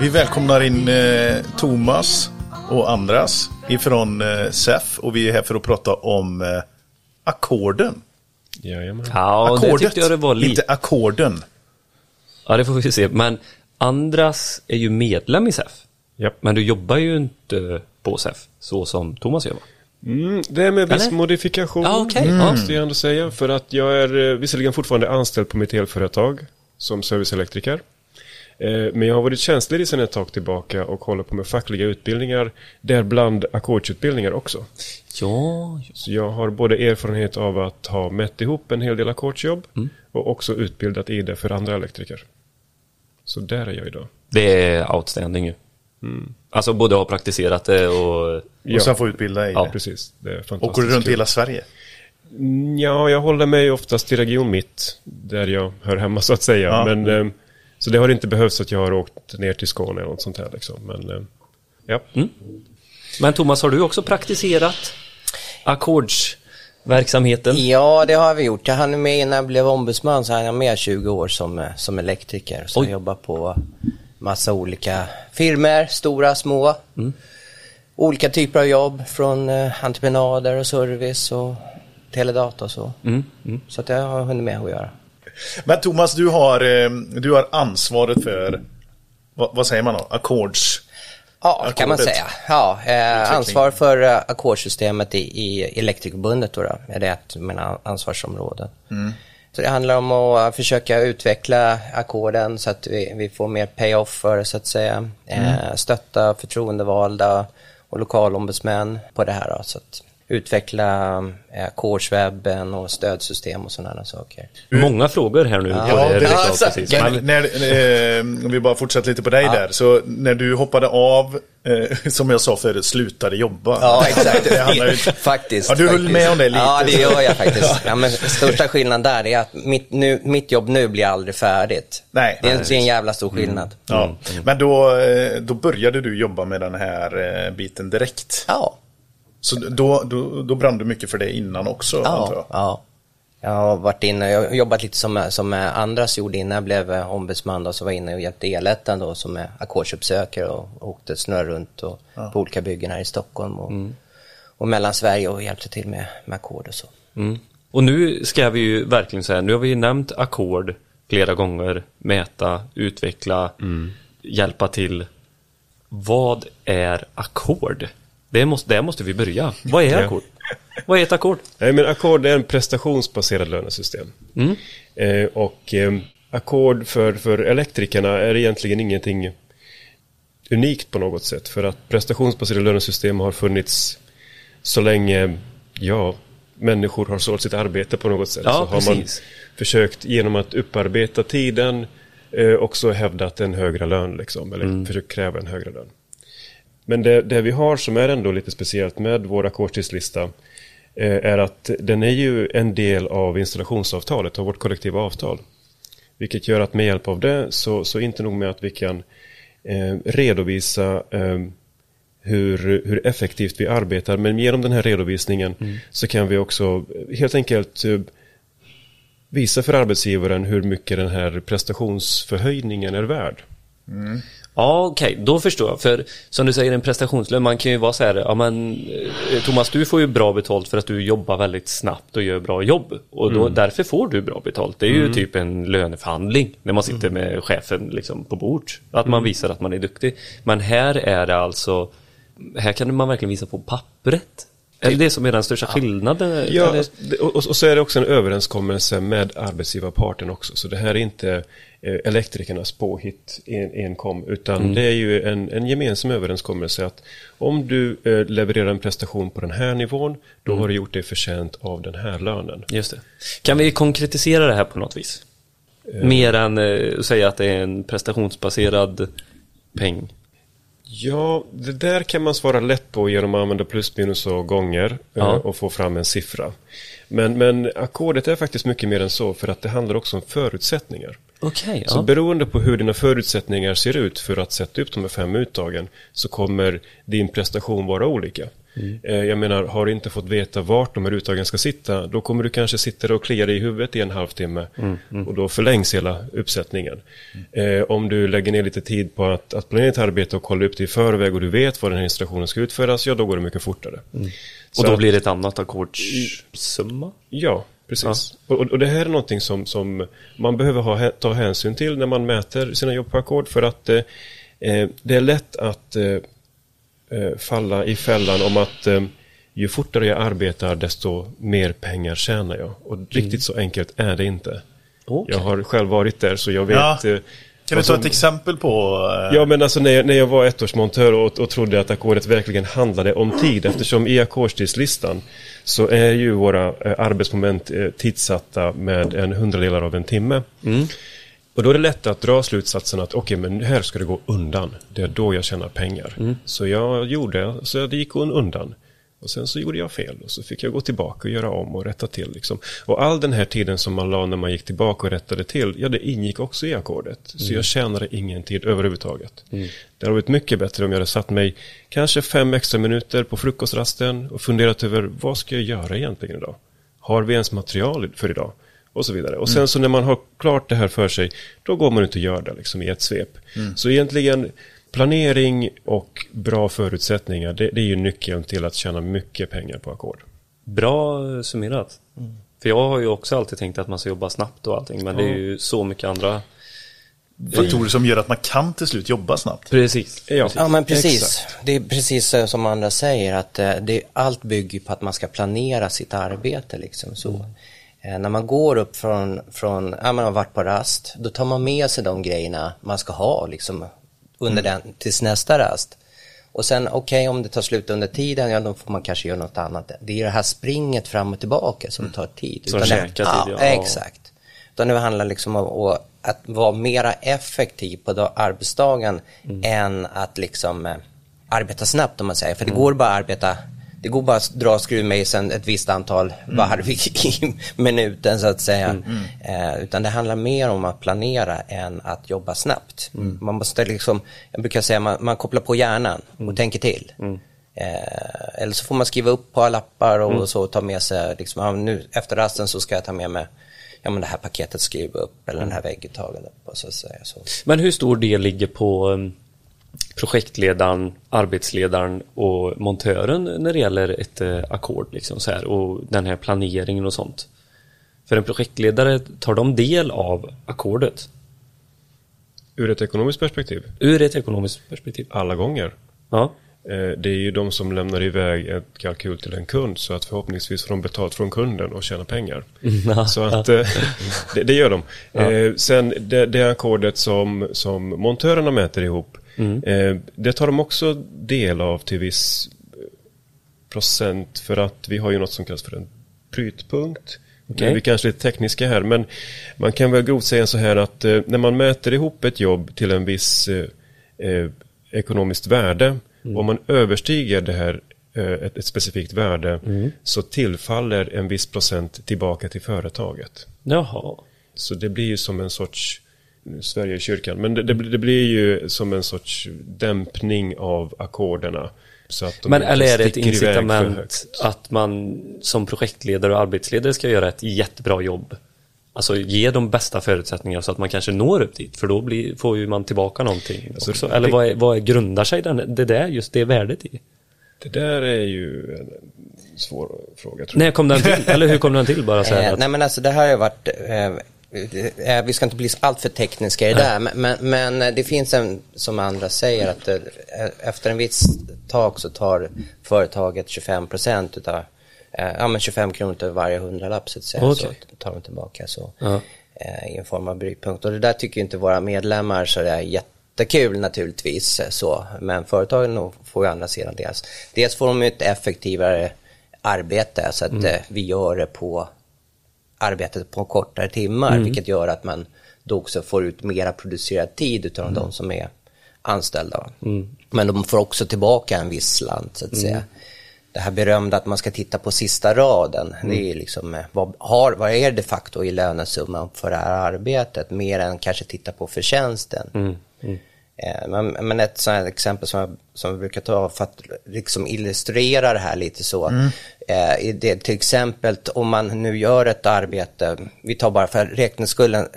Vi välkomnar in eh, Thomas och Andras ifrån eh, SEF och vi är här för att prata om eh, ackorden. Jajamän. Ja, det tyckte jag det var lite. inte ackorden. Ja, det får vi se. Men Andras är ju medlem i SEF. Japp. Men du jobbar ju inte på SEF så som Thomas gör va? Mm, det är med viss Eller? modifikation, Ja, okej. Ja. måste jag ändå säga. För att jag är eh, visserligen fortfarande anställd på mitt elföretag som serviceelektriker. Eh, Men jag har varit tjänstledig sedan ett tag tillbaka och håller på med fackliga utbildningar, däribland ackordsutbildningar också. Ja, Så jag har både erfarenhet av att ha mätt ihop en hel del ackordsjobb och också utbildat i det för andra elektriker. Så där är jag idag. det är outstanding ju. Alltså både ha praktiserat det och... Och Ja. sen få utbilda i Ja, det. Precis, det är fantastiskt Åker du runt kul. hela Sverige? Mm, Ja, jag håller mig oftast i region mitt, där jag hör hemma så att säga. Ja. Men, eh, så det har inte behövts att jag har åkt ner till Skåne eller något sånt här. Liksom. Men, eh, ja. Men Thomas, har du också praktiserat ackordsverksamheten? Ja, det har vi gjort. Jag hann med innan jag blev ombudsman så hann jag med 20 år som, eh, som elektriker. Så Oj. jag jobbar på massa olika firmer, stora, små. Olika typer av jobb från eh, entreprenader och service och teledata och så. Så att jag har hunnit med att göra. Men Thomas, du har, eh, du har ansvaret för, vad, vad säger man då, ackords... Ja, kan man säga. Ja, eh, ansvar för eh, ackordssystemet i, i Elektrikerförbundet då, då, är det ett av mina ansvarsområden. Så det handlar om att försöka utveckla ackorden så att vi, vi får mer payoff för det så att säga. Eh, stötta förtroendevalda och lokalombudsmän på det här då, så att utveckla eh, ackordswebben och stödsystem och sådana saker. Många frågor här nu. Ja, det det- reklam, alltså, precis. Men när, eh, om vi bara fortsätter lite på dig där. Så när du hoppade av, eh, som jag sa förut, slutade jobba. Ja, exakt. Det ju, faktiskt. Ja, du höll faktiskt. med om det lite. Ja, det gör jag faktiskt. Ja, men största skillnaden där är att mitt, nu, mitt jobb nu blir aldrig färdigt. Nej. Det är, Nej, det är en jävla stor skillnad. ja. Men då, eh, då började du jobba med den här eh, biten direkt. Ja, Så då, då, då brann du mycket för det innan också, antar ja, jag? ja. Jag har varit inne, jag har jobbat lite som, som andras gjorde innan jag blev ombudsman då, så var jag inne och hjälpte Elettan då som är ackordsuppsökare och åkte snö runt och, på olika byggen här i Stockholm och, och mellan Sverige och hjälpte till med, med ackord och så. mm. Och nu ska vi ju verkligen säga, nu har vi ju nämnt ackord flera gånger, mäta, utveckla, hjälpa till. Vad är ackord? Det måste, där måste vi börja. Vad är ackord? Vad är ett ackord? Nej, men ackord är en prestationsbaserad lönesystem. Mm. Eh, och eh, ackord för, för elektrikerna är egentligen ingenting unikt på något sätt. För att prestationsbaserade lönesystem har funnits så länge, ja, människor har sålt sitt arbete på något sätt. Ja, så har man precis. försökt genom att upparbeta tiden eh, också hävdat en högre lön, liksom, eller Mm. försökt kräva en högre lön. Men det, det vi har som är ändå lite speciellt med vår ackordstidslista eh, är att den är ju en del av installationsavtalet, av vårt kollektiva avtal. Vilket gör att med hjälp av det så, så inte nog med att vi kan eh, redovisa eh, hur, hur effektivt vi arbetar, men genom den här redovisningen så kan vi också eh, helt enkelt eh, visa för arbetsgivaren hur mycket den här prestationsförhöjningen är värd. Ja, okej, då förstår jag. För som du säger, en prestationslön, man kan ju vara så här, ja men eh, Thomas, du får ju bra betalt för att du jobbar väldigt snabbt och gör bra jobb. Och då, därför får du bra betalt. Det är ju typ en löneförhandling när man sitter med chefen liksom på bord. Att man visar att man är duktig. Men här är det alltså, här kan man verkligen visa på pappret. Är det det som är den största skillnaden? Ja, och, och så är det också en överenskommelse med arbetsgivarparten också. Så det här är inte elektrikernas påhitt en, enkom, utan det är ju en, en gemensam överenskommelse att om du eh, levererar en prestation på den här nivån, då har du gjort dig förtjänt av den här lönen. Just det. Kan vi konkretisera det här på något vis? Mer än eh, att säga att det är en prestationsbaserad peng. Ja, det där kan man svara lätt på genom att använda plus, minus och gånger eh, Ja. och få fram en siffra. Men, men ackordet är faktiskt mycket mer än så för att det handlar också om förutsättningar. Okej, Så ja. beroende på hur dina förutsättningar ser ut för att sätta upp de här fem uttagen så kommer din prestation vara olika. Eh, Jag menar, har du inte fått veta vart de här uttagen ska sitta, då kommer du kanske sitta och klia dig i huvudet i en halvtimme och då förlängs hela uppsättningen. Eh, om du lägger ner lite tid på att, att planera ett arbete och kolla upp det i förväg och du vet var den här installationen ska utföras, ja då går det mycket fortare. Så Och då att- blir det ett annat ackordssumma? Ja, precis. Och, och det här är någonting som, som man behöver ha, ta hänsyn till när man mäter sina jobb på ackord för att eh, eh, det är lätt att eh, eh, falla i fällan om att eh, ju fortare jag arbetar desto mer pengar tjänar jag. Och riktigt så enkelt är det inte. Okej. Jag har själv varit där så jag vet. Ja. eh, Kan du ta ett exempel på... Ja, men alltså när jag, när jag var ettårsmontör och, och trodde att ackordet verkligen handlade om tid, eftersom i ackordstidslistan så är ju våra eh, arbetsmoment eh, tidsatta med en hundradelar av en timme. Och då är det lätt att dra slutsatsen att okej, men här ska det gå undan. Det är då jag tjänar pengar. Så jag gjorde, så det gick undan. Och sen så gjorde jag fel och så fick jag gå tillbaka och göra om och rätta till. Liksom. Och all den här tiden som man la när man gick tillbaka och rättade till, ja det ingick också i ackordet. Så jag tjänade ingen tid överhuvudtaget. Det hade varit mycket bättre om jag hade satt mig kanske fem extra minuter på frukostrasten och funderat över vad ska jag göra egentligen idag? Har vi ens material för idag? Och så vidare. Och sen så när man har klart det här för sig, då går man ut och gör det liksom i ett svep. Så egentligen planering och bra förutsättningar, det, det är ju nyckeln till att tjäna mycket pengar på ackord. Bra summerat. För jag har ju också alltid tänkt att man ska jobba snabbt och allting, men det är ju så mycket andra... Faktorer som gör att man kan till slut jobba snabbt. Precis. Ja, Ja men precis. exakt. Det är precis eh, som andra säger att eh, det, allt bygger på att man ska planera sitt arbete liksom så. Eh, när man går upp från, från, ja man har varit på rast, då tar man med sig de grejerna man ska ha liksom under den, tills nästa rast. Och sen okej om det tar slut under tiden, ja då får man kanske göra något annat. Det är det här springet fram och tillbaka som tar tid. Som Utan det- käkar ja, tid, ja. Exakt. Utan det handlar liksom om att, vara mera effektiv på dag- arbetsdagen än att liksom eh, arbeta snabbt om man säger. För det går bara att arbeta, det går bara att dra skruvmejseln ett visst antal varv i, minuten så att säga. Eh, utan det handlar mer om att planera än att jobba snabbt. Man måste liksom, jag brukar säga man, man kopplar på hjärnan och tänker till. Eh, eller så får man skriva upp på lappar och så ta med sig, liksom, nu efter rasten så ska jag ta med mig ja men det här paketet skriva upp eller den här upp och så säga så. Men hur stor del ligger på um, projektledaren, arbetsledaren och montören när det gäller ett uh, ackord liksom så här och den här planeringen och sånt? För en projektledare, tar de del av ackordet? Ur ett ekonomiskt perspektiv, Ur ett ekonomiskt perspektiv? alla gånger. Ja. Eh, Det är ju de som lämnar iväg ett kalkyl till en kund så att förhoppningsvis får de betalt från kunden och tjänar pengar. Ja, Så att eh, det, det gör de. Eh, Sen det, det ackordet som, som montörerna mäter ihop, eh, det tar de också del av till viss procent för att vi har ju något som kallas för en brytpunkt. Eh, Vi kanske är lite tekniska här men man kan väl grovt säga så här att när man mäter ihop ett jobb till en viss eh, ekonomiskt värde om man överstiger det här eh, ett, ett specifikt värde så tillfaller en viss procent tillbaka till företaget. Jaha. Så det blir ju som en sorts nu svär jag i kyrkan, men det, det, blir- det blir ju som en sorts dämpning av ackorderna. Men eller är det ett incitament att man som projektledare och arbetsledare ska göra ett jättebra jobb? Alltså ge de bästa förutsättningarna så att man kanske når upp dit, för då blir, får ju man tillbaka någonting Alltså, också. det- Eller vad, är, vad är, grundar sig den, det där, just det värdet i? Det där är ju en svår fråga tror jag. När kom den till? Eller hur kom den till bara så här? Eh, att, nej men alltså det här har ju varit, eh, eh, vi ska inte bli allt för tekniska i det där, men, men, men det finns en, som andra säger, att eh, efter en viss tak så tar företaget 25 procent utav, eh, ja men 25 kronor till varje hundralapp så att säga, Okej. så tar de tillbaka så, Ja. eh, i en form av brytpunkt. Och det där tycker inte våra medlemmar så det är jättekul naturligtvis, eh, så, men företagen får ju andra sidan deras. Dels får de ju ett effektivare arbete så att eh, vi gör det på arbetet på kortare timmar, vilket gör att man då också får ut mera producerad tid utav de som är anställda. Men de får också tillbaka en viss slant så att säga. Det här berömda att man ska titta på sista raden, det är liksom, eh, vad, har, vad är det de facto i lönesumman för det här arbetet, mer än kanske titta på förtjänsten. Eh, Men, men ett sådant här exempel som jag, som jag brukar ta för att liksom illustrera det här lite så. Eh, i det, till exempel om man nu gör ett arbete, vi tar bara för räkneskullen,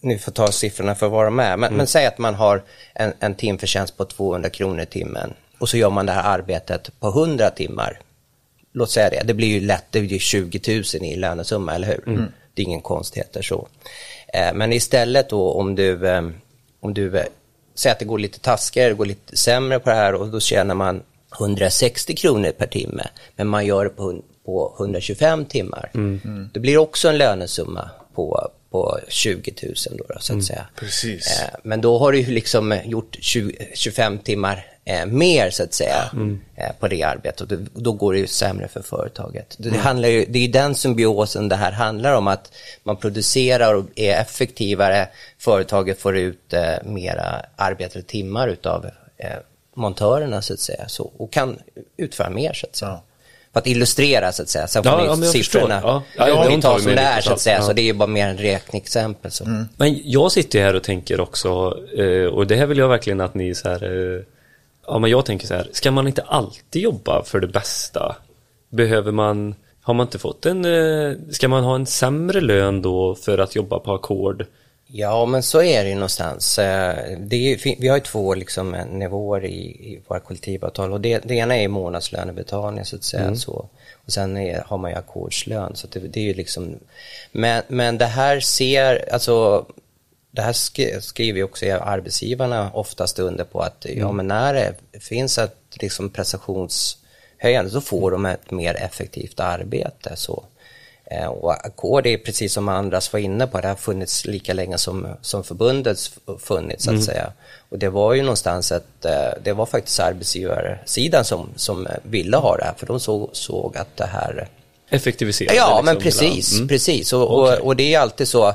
ni får ta siffrorna för vad de är, men, men säg att man har en, en timförtjänst på 200 kronor i timmen och så gör man det här arbetet på 100 timmar. Låt säga det, det blir ju lätt, det blir ju 20 000 i lönesumma, eller hur? Det är ingen konstigheter så. Eh, men istället då om du, eh, om du eh, säger att det går lite taskigare, det går lite sämre på det här och då tjänar man 160 kronor per timme, men man gör det på, på 125 timmar. Det blir också en lönesumma på, på 20 000 då, då så att säga. Precis. Men då har du ju liksom gjort 20, 25 timmar eh, mer så att säga eh, på det arbetet och då, då går det ju sämre för företaget. Det, handlar ju, det är ju den symbiosen det här handlar om att man producerar och är effektivare, företaget får ut eh, mera arbetade timmar utav eh, montörerna så att säga så, och kan utföra mer så att säga. Ja. För att illustrera så att säga, sen får Ja, ni ja, jag siffrorna. Ja. Ja, Ja, vi de tar som med det är så att säga, ja. så det är ju bara mer en räkneexempel. Så. Men jag sitter ju här och tänker också, eh, och det här vill jag verkligen att ni så här, eh, ja men jag tänker så här, ska man inte alltid jobba för det bästa? Behöver man, har man inte fått en, eh, ska man ha en sämre lön då för att jobba på ackord? Ja, men så är det ju någonstans. Eh, Det är, vi har ju två liksom, eh, nivåer i, i våra kollektivavtal och det, det ena är månadslönebetalning så att säga. Så. Och sen är, har man ju ackordslön. Så det, det är ju liksom, men, men det här ser, alltså det här sk- skriver ju också arbetsgivarna oftast under på att ja men när det finns ett liksom prestationshöjande så får de ett mer effektivt arbete. Så. Eh, Och ackord är precis som Andras var inne på, det har funnits lika länge som, som förbundets funnits så att säga. Och det var ju någonstans att eh, det var faktiskt arbetsgivarsidan som, som ville ha det här, för de såg, såg att det här Effektivisera Ja, liksom men hela- precis, Mm. precis. Och, Okej. och, och det är alltid så,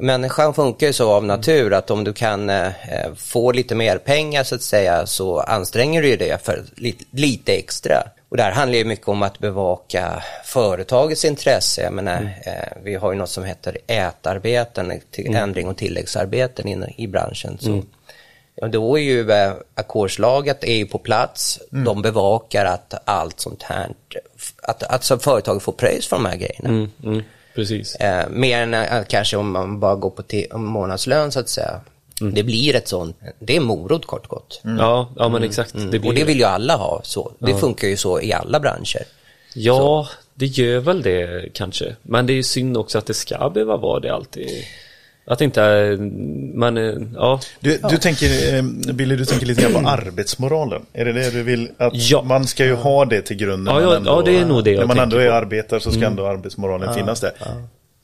människan funkar ju så av natur att om du kan eh, få lite mer pengar så att säga så anstränger du ju det för lite, lite extra. Och det här handlar ju mycket om att bevaka företagets intresse. Jag menar, Mm. eh, vi har ju något som heter ätarbeten, till, Mm. ändring och tilläggsarbeten in, i branschen. Så. Ja, då är ju eh, ackordslaget är ju på plats, Mm. de bevakar att allt sånt här, att, att så företaget får pröjs för de här grejerna. Mm, mm, precis. Eh, mer än eh, kanske om man bara går på månadslön så att säga. Mm. Det blir ett sånt, det är morot kort gott. Ja, ja men exakt. Det blir och det vill ju alla ha så. Det funkar ju så i alla branscher. Ja, det gör väl det kanske. Men det är ju synd också att det ska behöva vara det alltid. Att inte, man, eh, ja. Du, du tänker, eh, Billy, du tänker lite grann på arbetsmoralen. Är det det du vill? Att Ja. man ska ju ha det till grund när Ja, ja, ändå, ja, det är nog det jag när man ändå är på. arbetare så ska ändå arbetsmoralen finnas där.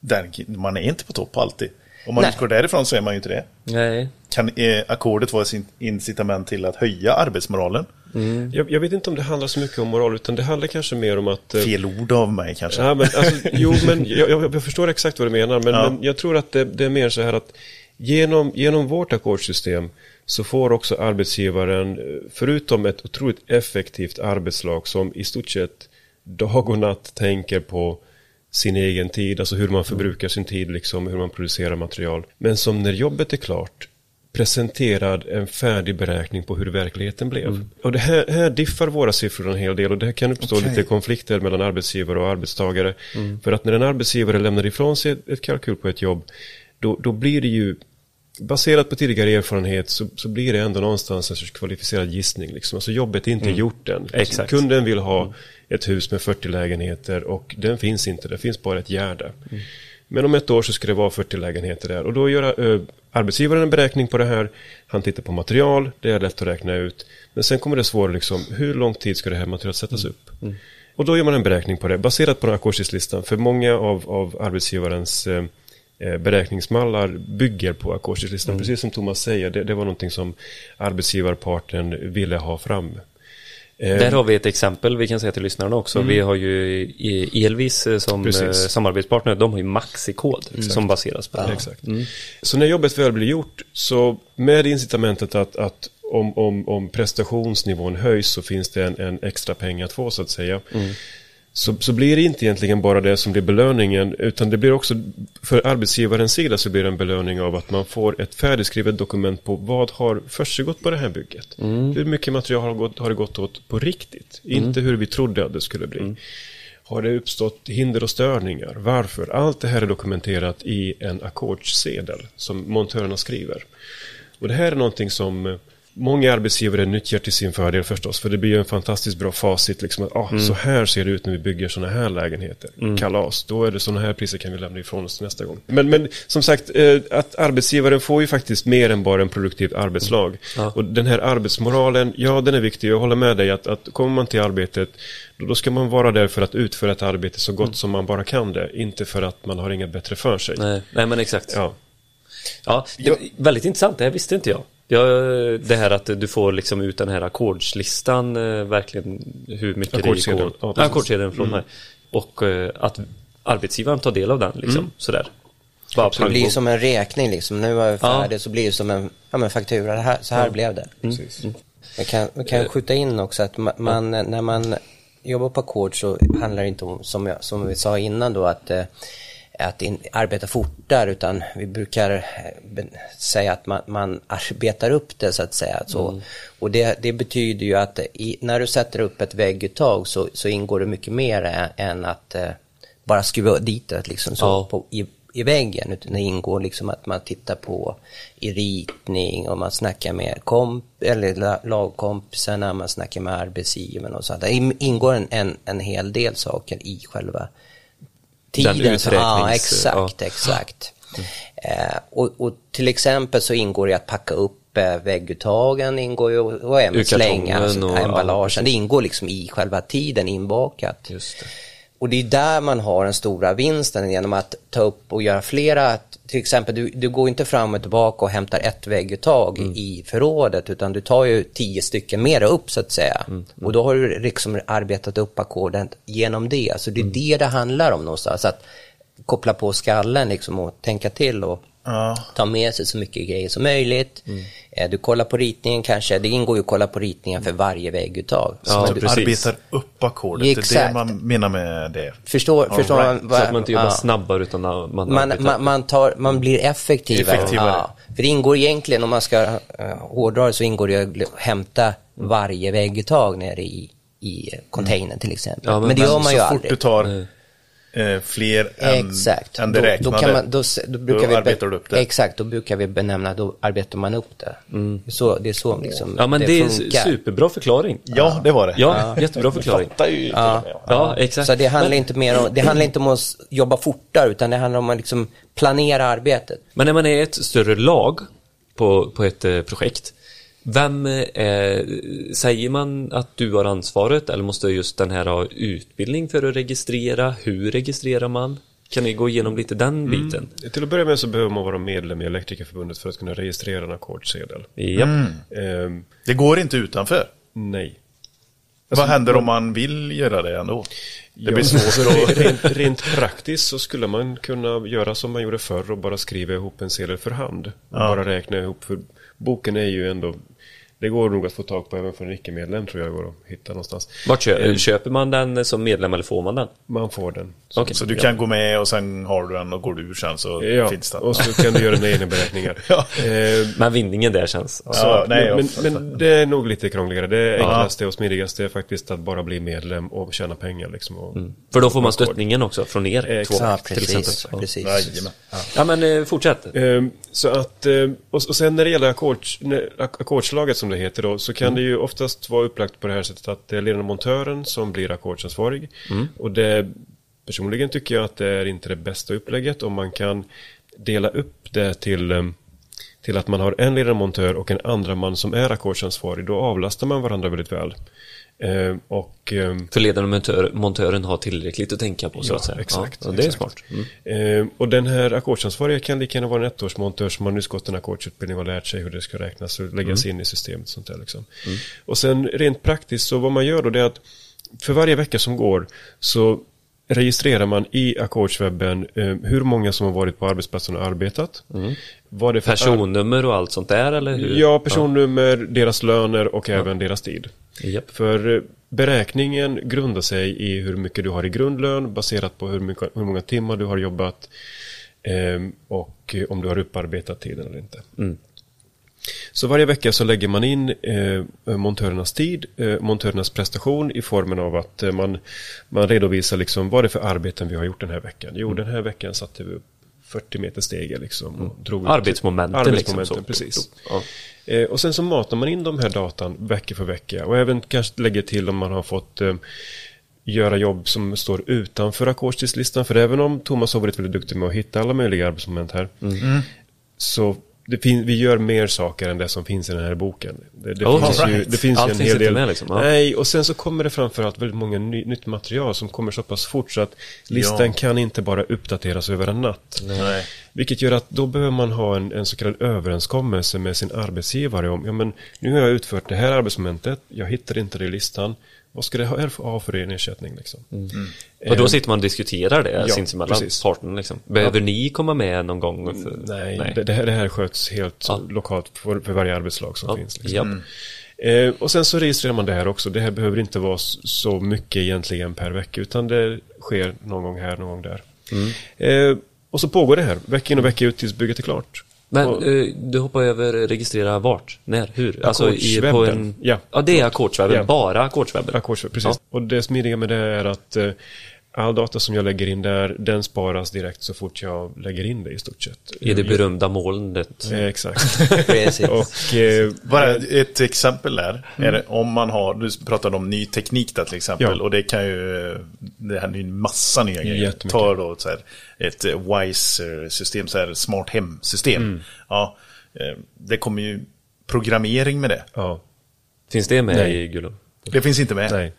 där. Man är inte på topp alltid. Om man Nej. utgår därifrån så är man ju inte det. Nej. Kan eh, ackordet vara ett incitament till att höja arbetsmoralen? Jag, jag vet inte om det handlar så mycket om moral, utan det handlar kanske mer om att... eh, Fel ord av mig kanske. Ja, men, alltså, jo, men jag, jag, jag förstår exakt vad du menar, men, Ja. men jag tror att det, det är mer så här att genom, genom vårt ackordssystem så får också arbetsgivaren, förutom ett otroligt effektivt arbetslag som i stort sett dag och natt tänker på sin egen tid, alltså hur man förbrukar sin tid, liksom, hur man producerar material. Men som när jobbet är klart presenterad en färdig beräkning på hur verkligheten blev. Och det här, här diffar våra siffror en hel del och det här kan uppstå Okej. lite konflikter mellan arbetsgivare och arbetstagare. För att när en arbetsgivare lämnar ifrån sig ett, kalkyl på ett jobb, då, då blir det ju Baserat på tidigare erfarenhet så, så blir det ändå någonstans en sorts kvalificerad gissning. Liksom. Alltså jobbet är inte gjort än. Alltså, kunden vill ha ett hus med 40 lägenheter och den finns inte, det finns bara ett gärde. Men om ett år så ska det vara 40 lägenheter där och då gör eh, arbetsgivaren en beräkning på det här. Han tittar på material, det är lätt att räkna ut. Men sen kommer det svåra liksom, hur lång tid ska det här materialet sättas upp? Och då gör man en beräkning på det baserat på den här ackordslistan. För många av, av arbetsgivarens eh, eh, beräkningsmallar bygger på ackordslistan. Precis som Thomas säger, det, det var någonting som arbetsgivarparten ville ha fram. Eh, Där har vi ett exempel vi kan säga till lyssnarna också. Vi har ju Elvis eh, som Precis. eh, samarbetspartner, de har ju Maxikod som baseras på det. Exakt. Så när jobbet väl blir gjort, så med incitamentet att, att om, om, om prestationsnivån höjs så finns det en, en extra peng att få så att säga. Så, så blir det inte egentligen bara det som blir belöningen utan det blir också för arbetsgivarens sida så blir det en belöning av att man får ett färdigskrivet dokument på vad har försiggått på det här bygget. Hur mycket material har, gått, har det gått åt på riktigt? Inte hur vi trodde att det skulle bli. Har det uppstått hinder och störningar? Varför? Allt det här är dokumenterat i en ackordssedel som montörerna skriver. Och det här är någonting som eh, många arbetsgivare nyttjar till sin fördel förstås. För det blir ju en fantastiskt bra facit. Liksom att, ah, Så här ser det ut när vi bygger sådana här lägenheter. Kalas, då är det sådana här priser kan vi lämna ifrån oss nästa gång. Men, men som sagt, eh, att arbetsgivaren får ju faktiskt mer än bara en produktiv arbetslag. Ja. Och den här arbetsmoralen, ja den är viktig. Jag håller med dig att, att kommer man till arbetet då, då ska man vara där för att utföra ett arbete så gott som man bara kan det. Inte för att man har inget bättre för sig. Nej, nej men exakt. Ja. Ja, det, väldigt intressant, det här visste inte jag. Jag. Det här att du får liksom ut den här ackordslistan, eh, verkligen hur mycket Ackordssedeln, det går. ja, Ja. Ackordssedeln, förlåt mig. Och eh, att arbetsgivaren tar del av den liksom, sådär. Bara Det pang blir som en räkning liksom. Nu är vi Ja. färdiga så blir det som en ja, men faktura. Det här, så här blev det. Precis. Jag kan, jag kan skjuta in också att ma- man, när man jobbar på ackord så handlar det inte om, som, jag, som vi sa innan då, att, eh, att in, arbeta fortare utan vi brukar eh, säga att man, man arbetar upp det så att säga. Så, Och det, det betyder ju att i, när du sätter upp ett vägguttag så, så ingår det mycket mer än, än att eh, bara skruva dit det liksom så Ja. på, i, i väggen utan det ingår liksom att man tittar på i ritning och man snackar med komp eller la- lagkompisarna, man snackar med arbetsgivaren och sånt. Det in- ingår en, en, en hel del saker i själva tiden. så- Ja, exakt, ja. exakt. Eh, och, och till exempel så ingår det att packa upp eh, vägguttagen, ingår ju och, även slänga alltså, och- ja, det ingår liksom i själva tiden inbakat. Just det. Och det är där man har den stora vinsten genom att ta upp och göra flera, till exempel du, du går inte fram och tillbaka och hämtar ett vägguttag i förrådet utan du tar ju tio stycken mera upp så att säga. Och då har du liksom arbetat upp ackorden genom det. Så det är det det handlar om någonstans. Att koppla på skallen liksom och tänka till och Ja. ta med sig så mycket grejer som möjligt. Eh, Du kollar på ritningen kanske, det ingår ju att kolla på ritningen för varje vägguttag. Ja, Så du, precis. arbetar upp ackordet, det är det man menar med det. förstår, All förstår right. vad- Så att man inte jobbar ja. snabbare utan man, man, man, man, man, tar, man blir effektivare. Effektivare. Ja. För det ingår egentligen, om man ska uh, hårdra det, så ingår det att hämta varje vägguttag nere i, i containern till exempel. Ja, men, men- det gör man ju så fort aldrig. du tar eh, fler än, Exakt. än det då, räknade, då, kan man, då, då brukar då vi be- arbetar du upp det. Exakt, då brukar vi benämna, då arbetar man upp det. Så, det är så liksom Ja men det, är funkar. superbra förklaring. Ja, det var det. Ja, jättebra förklaring. Ju Ja. Ja, exakt. Så det handlar inte mer om, det handlar inte om att jobba fortare, utan det handlar om att liksom planera arbetet. Men när man är ett större lag på, på ett eh, projekt, vem eh, säger man att du har ansvaret eller måste just den här ha utbildning för att registrera? Hur registrerar man? Kan ni gå igenom lite den biten? Till att börja med så behöver man vara medlem i Elektrikerförbundet för att kunna registrera en ackordssedel. Ja. Ehm, Det går inte utanför. nej. Vad händer om man vill göra det ändå? Det blir Ja, svårt alltså, att... rent, rent praktiskt så skulle man kunna göra som man gjorde förr och bara skriva ihop en sedel för hand. Och bara räkna ihop, för boken är ju ändå Det går nog att få tag på även för en icke-medlem tror jag går att hitta någonstans. Vart kö- köper man den som medlem eller får man den? Man får den. Okej. Så du kan gå med och sen har du den och går du ur sen så Ja, finns den. och så kan du göra dina egna beräkningar. Ja. Eh, Men vinningen där känns... Ja, Så, nej, men, men, men det är nog lite krångligare. Det enklaste och smidigaste är faktiskt att bara bli medlem och tjäna pengar. Liksom, och, För då får man stöttningen också från er Exakt. två Ja, till precis. exempel. Ja. precis. Ja. Ja men eh, fortsätt. Ehm, Så att, eh, och och sen när det gäller ackords, ackordslaget som det heter då, så kan det ju oftast vara upplagt på det här sättet att det är ledande montören som blir ackordsansvarig. Och det, personligen tycker jag att det är inte det bästa upplägget om man kan dela upp det till, eh, till att man har en ledande montör och en andra man som är ackordsansvarig. Då avlastar man varandra väldigt väl. Eh, Och ehm, För ledaren och montör, montören har tillräckligt att tänka på så Ja, att säga. exakt, Ja, det är exakt. smart. Mm. Eh, och den här ackordsansvariga kan lika gärna vara en ettårsmontör som har nyss gått en ackordsutbildning och lärt sig hur det ska räknas och läggas in i systemet. Sånt där liksom. Och sen rent praktiskt så vad man gör då det är att för varje vecka som går så registrerar man i ackordswebben eh, hur många som har varit på arbetsplatsen och arbetat. Vad det för Personnummer och allt sånt där eller hur? Ja, personnummer, deras löner och även deras tid. Japp. För eh, beräkningen grundar sig i hur mycket du har i grundlön baserat på hur, mycket, hur många timmar du har jobbat eh, och om du har upparbetat tiden eller inte. Mm. Så varje vecka så lägger man in eh, montörernas tid, eh, montörernas prestation i formen av att eh, man, man redovisar liksom vad det är för arbeten vi har gjort den här veckan. Jo, den här veckan satte vi upp 40 meter stege liksom. Och drog ut- Arbetsmomenten, Arbetsmomenten, liksom. Så. precis. Ja. Eh, och sen så matar man in de här datan vecka för vecka och även kanske lägger till om man har fått eh, göra jobb som står utanför ackordstidslistan. För även om Thomas har varit väldigt duktig med att hitta alla möjliga arbetsmoment här så det fin- vi gör mer saker än det som finns i den här boken. Det, det Oh, finns, all ju, right. det finns Allt ju en finns hel del. med liksom, ja. Nej, och sen så kommer det framförallt väldigt många ny, nytt material som kommer så pass fort så att listan Ja. kan inte bara uppdateras över en natt. Nej. Vilket gör att då behöver man ha en, en så kallad överenskommelse med sin arbetsgivare om, ja men nu har jag utfört det här arbetsmomentet, jag hittar inte det i listan. Vad ska det ha ha för en ersättning liksom? Och då sitter man och diskuterar det ja, sinsemellan, parten liksom. Behöver ni komma med någon gång? För... Nej, Det, det, här, det här sköts helt Ja. lokalt för, för varje arbetslag som Ja, finns. Liksom. japp. Eh, och sen så registrerar man det här också. Det här behöver inte vara så mycket egentligen per vecka, utan det sker någon gång här, någon gång där. Mm. Eh, och så pågår det här, vecka in och vecka ut tills bygget är klart. Men och, eh, du hoppar över registrera vart? När? Hur? Alltså i, på Ackordswebben. en... Ja. ja, det är ackordswebben. Ja. Bara ackordswebben. Ackords, precis. Och det smidiga med det är att eh, all data som jag lägger in där, den sparas direkt så fort jag lägger in det i stort sett. I det berömda molnet. Eh, exakt. Och eh, Bara ett exempel där. Är det, om man har, du pratade om ny teknik där till exempel. Ja. Och det kan ju, det händer ju en massa nya grejer. Ta då så här, ett eh, WISE-system, så här smart hem-system. Mm. Ja, eh, det kommer ju programmering med det. ja, Finns det med Nej. i Gullum? Det finns inte med. nej.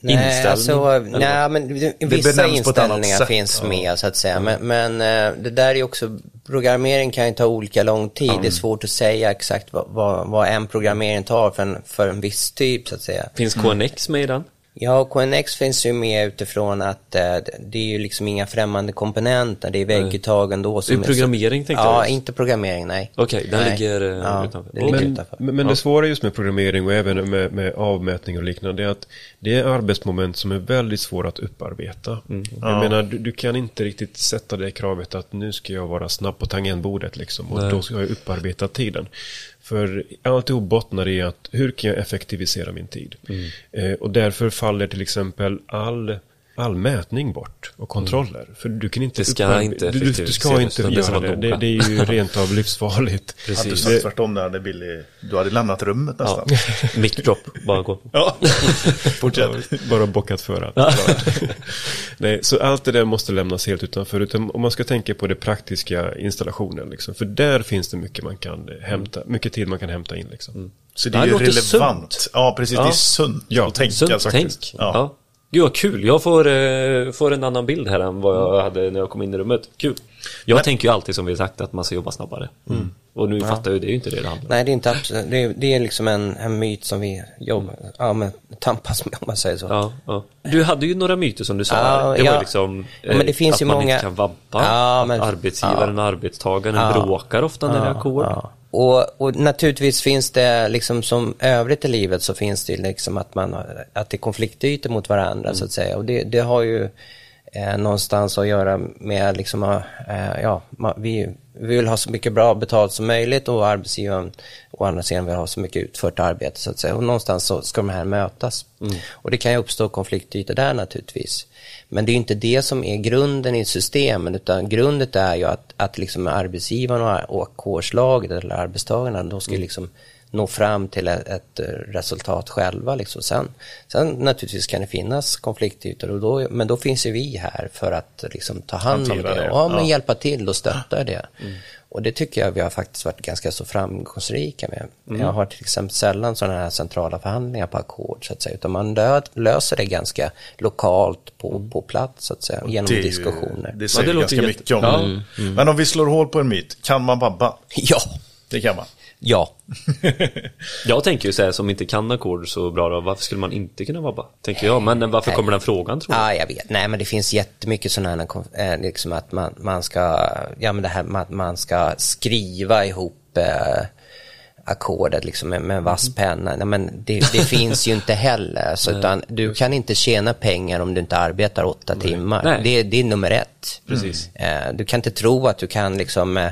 Nej, Inställning, alltså, nej, men vissa inställningar sätt. finns med så att säga. Men, men eh, det där är också, programmering kan ju ta olika lång tid. Det är svårt att säga exakt vad, vad, vad en programmering tar för en, för en viss typ så att säga. Finns KNX med i den? Ja, KNX finns ju med utifrån att eh, det är ju liksom inga främmande komponenter, det är vägguttag ändå. som Det är programmering, så... tänkte Ja, jag. inte programmering, nej. Okej, den Nej. ligger, eh, ja, utanför. Det ligger Okej. utanför. Men, men det svåra just med programmering och även med, med avmätning och liknande är att det är arbetsmoment som är väldigt svåra att upparbeta. Jag Ja. menar, du, du kan inte riktigt sätta det kravet att nu ska jag vara snabb på tangentbordet liksom och Nej. då ska jag upparbeta tiden. För alltihop bottnar i att hur kan jag effektivisera min tid? Eh, och därför faller till exempel all all mätning bort och kontroller. För du kan inte... Det ska upparbe- inte du, du, du ska inte det göra vara det. det. Det är ju rent av livsfarligt. Hade du Precis. sagt tvärtom där hade Billy, du hade lämnat rummet Ja. nästan. Mic drop, bara gå. Ja, fortsätt. Bara bockat för att. Nej, så allt det där måste lämnas helt utanför. Utan om man ska tänka på det praktiska installationen. Liksom, för där finns det mycket man kan hämta, mycket tid man kan hämta in. Liksom. Så det Det är ju relevant. sunt. Ja, precis. Det Ja. är sunt Ja, att tänka Sunt faktiskt. tänk. Ja. Ja. Gud vad kul, jag får, eh, får en annan bild här än vad jag hade när jag kom in i rummet. Kul. Jag tänker ju alltid som vi sagt att man ska jobba snabbare. Och nu fattar jag det är ju inte det det handlar om. Nej, det är inte absolut, det är, det är liksom en, en myt som vi jobbar, ja men tampas med om man säger så. Ja, ja. Du hade ju några myter som du sa. Ja, det var ja. liksom Ja, men det eh, finns att ju man många- inte kan vabba. Ja, att men- arbetsgivaren och arbetstagaren bråkar ofta när det är ackord. Och, och naturligtvis finns det liksom som övrigt i livet så finns det liksom att man har- att det är konfliktytor mot varandra så att säga. Och det, det har ju eh, någonstans att göra med liksom, eh, ja, vi, vi vill ha så mycket bra betalt som möjligt och arbetsgivaren å andra sidan vill ha så mycket utfört arbete så att säga. Och någonstans så ska de här mötas. Och det kan ju uppstå konfliktytor där naturligtvis. Men det är inte det som är grunden i systemen utan grundet är ju att, att liksom arbetsgivaren och ackordslaget eller arbetstagarna de ska ju liksom nå fram till ett, ett resultat själva. Liksom. Sen, sen naturligtvis kan det finnas konfliktytor, och då, men då finns ju vi här för att liksom, ta hand om det det, och ja, men ja. hjälpa till och stötta det. Och det tycker jag vi har faktiskt varit ganska så framgångsrika med. Jag har till exempel sällan sådana här centrala förhandlingar på ackord så att säga, utan man lö, löser det ganska lokalt på, på plats så att säga, genom Det, diskussioner. det säger det låter ganska mycket om. Ja. Men om vi slår hål på en myt, kan man vabba? Ja, Det kan man. Ja. Jag tänker ju så här, som inte kan ackord så bra då, varför skulle man inte kunna vabba? Tänker jag, men varför kommer den frågan tror du? Ja, jag vet. Nej, men det finns jättemycket sådana här, eh, liksom att man, man ska, ja men det här att man ska skriva ihop eh, ackordet liksom med, med vass penna. Nej, men det, det finns ju inte heller. Så, utan du kan inte tjäna pengar om du inte arbetar åtta timmar. Nej. Det, det är nummer ett. Precis. Eh, Du kan inte tro att du kan liksom eh,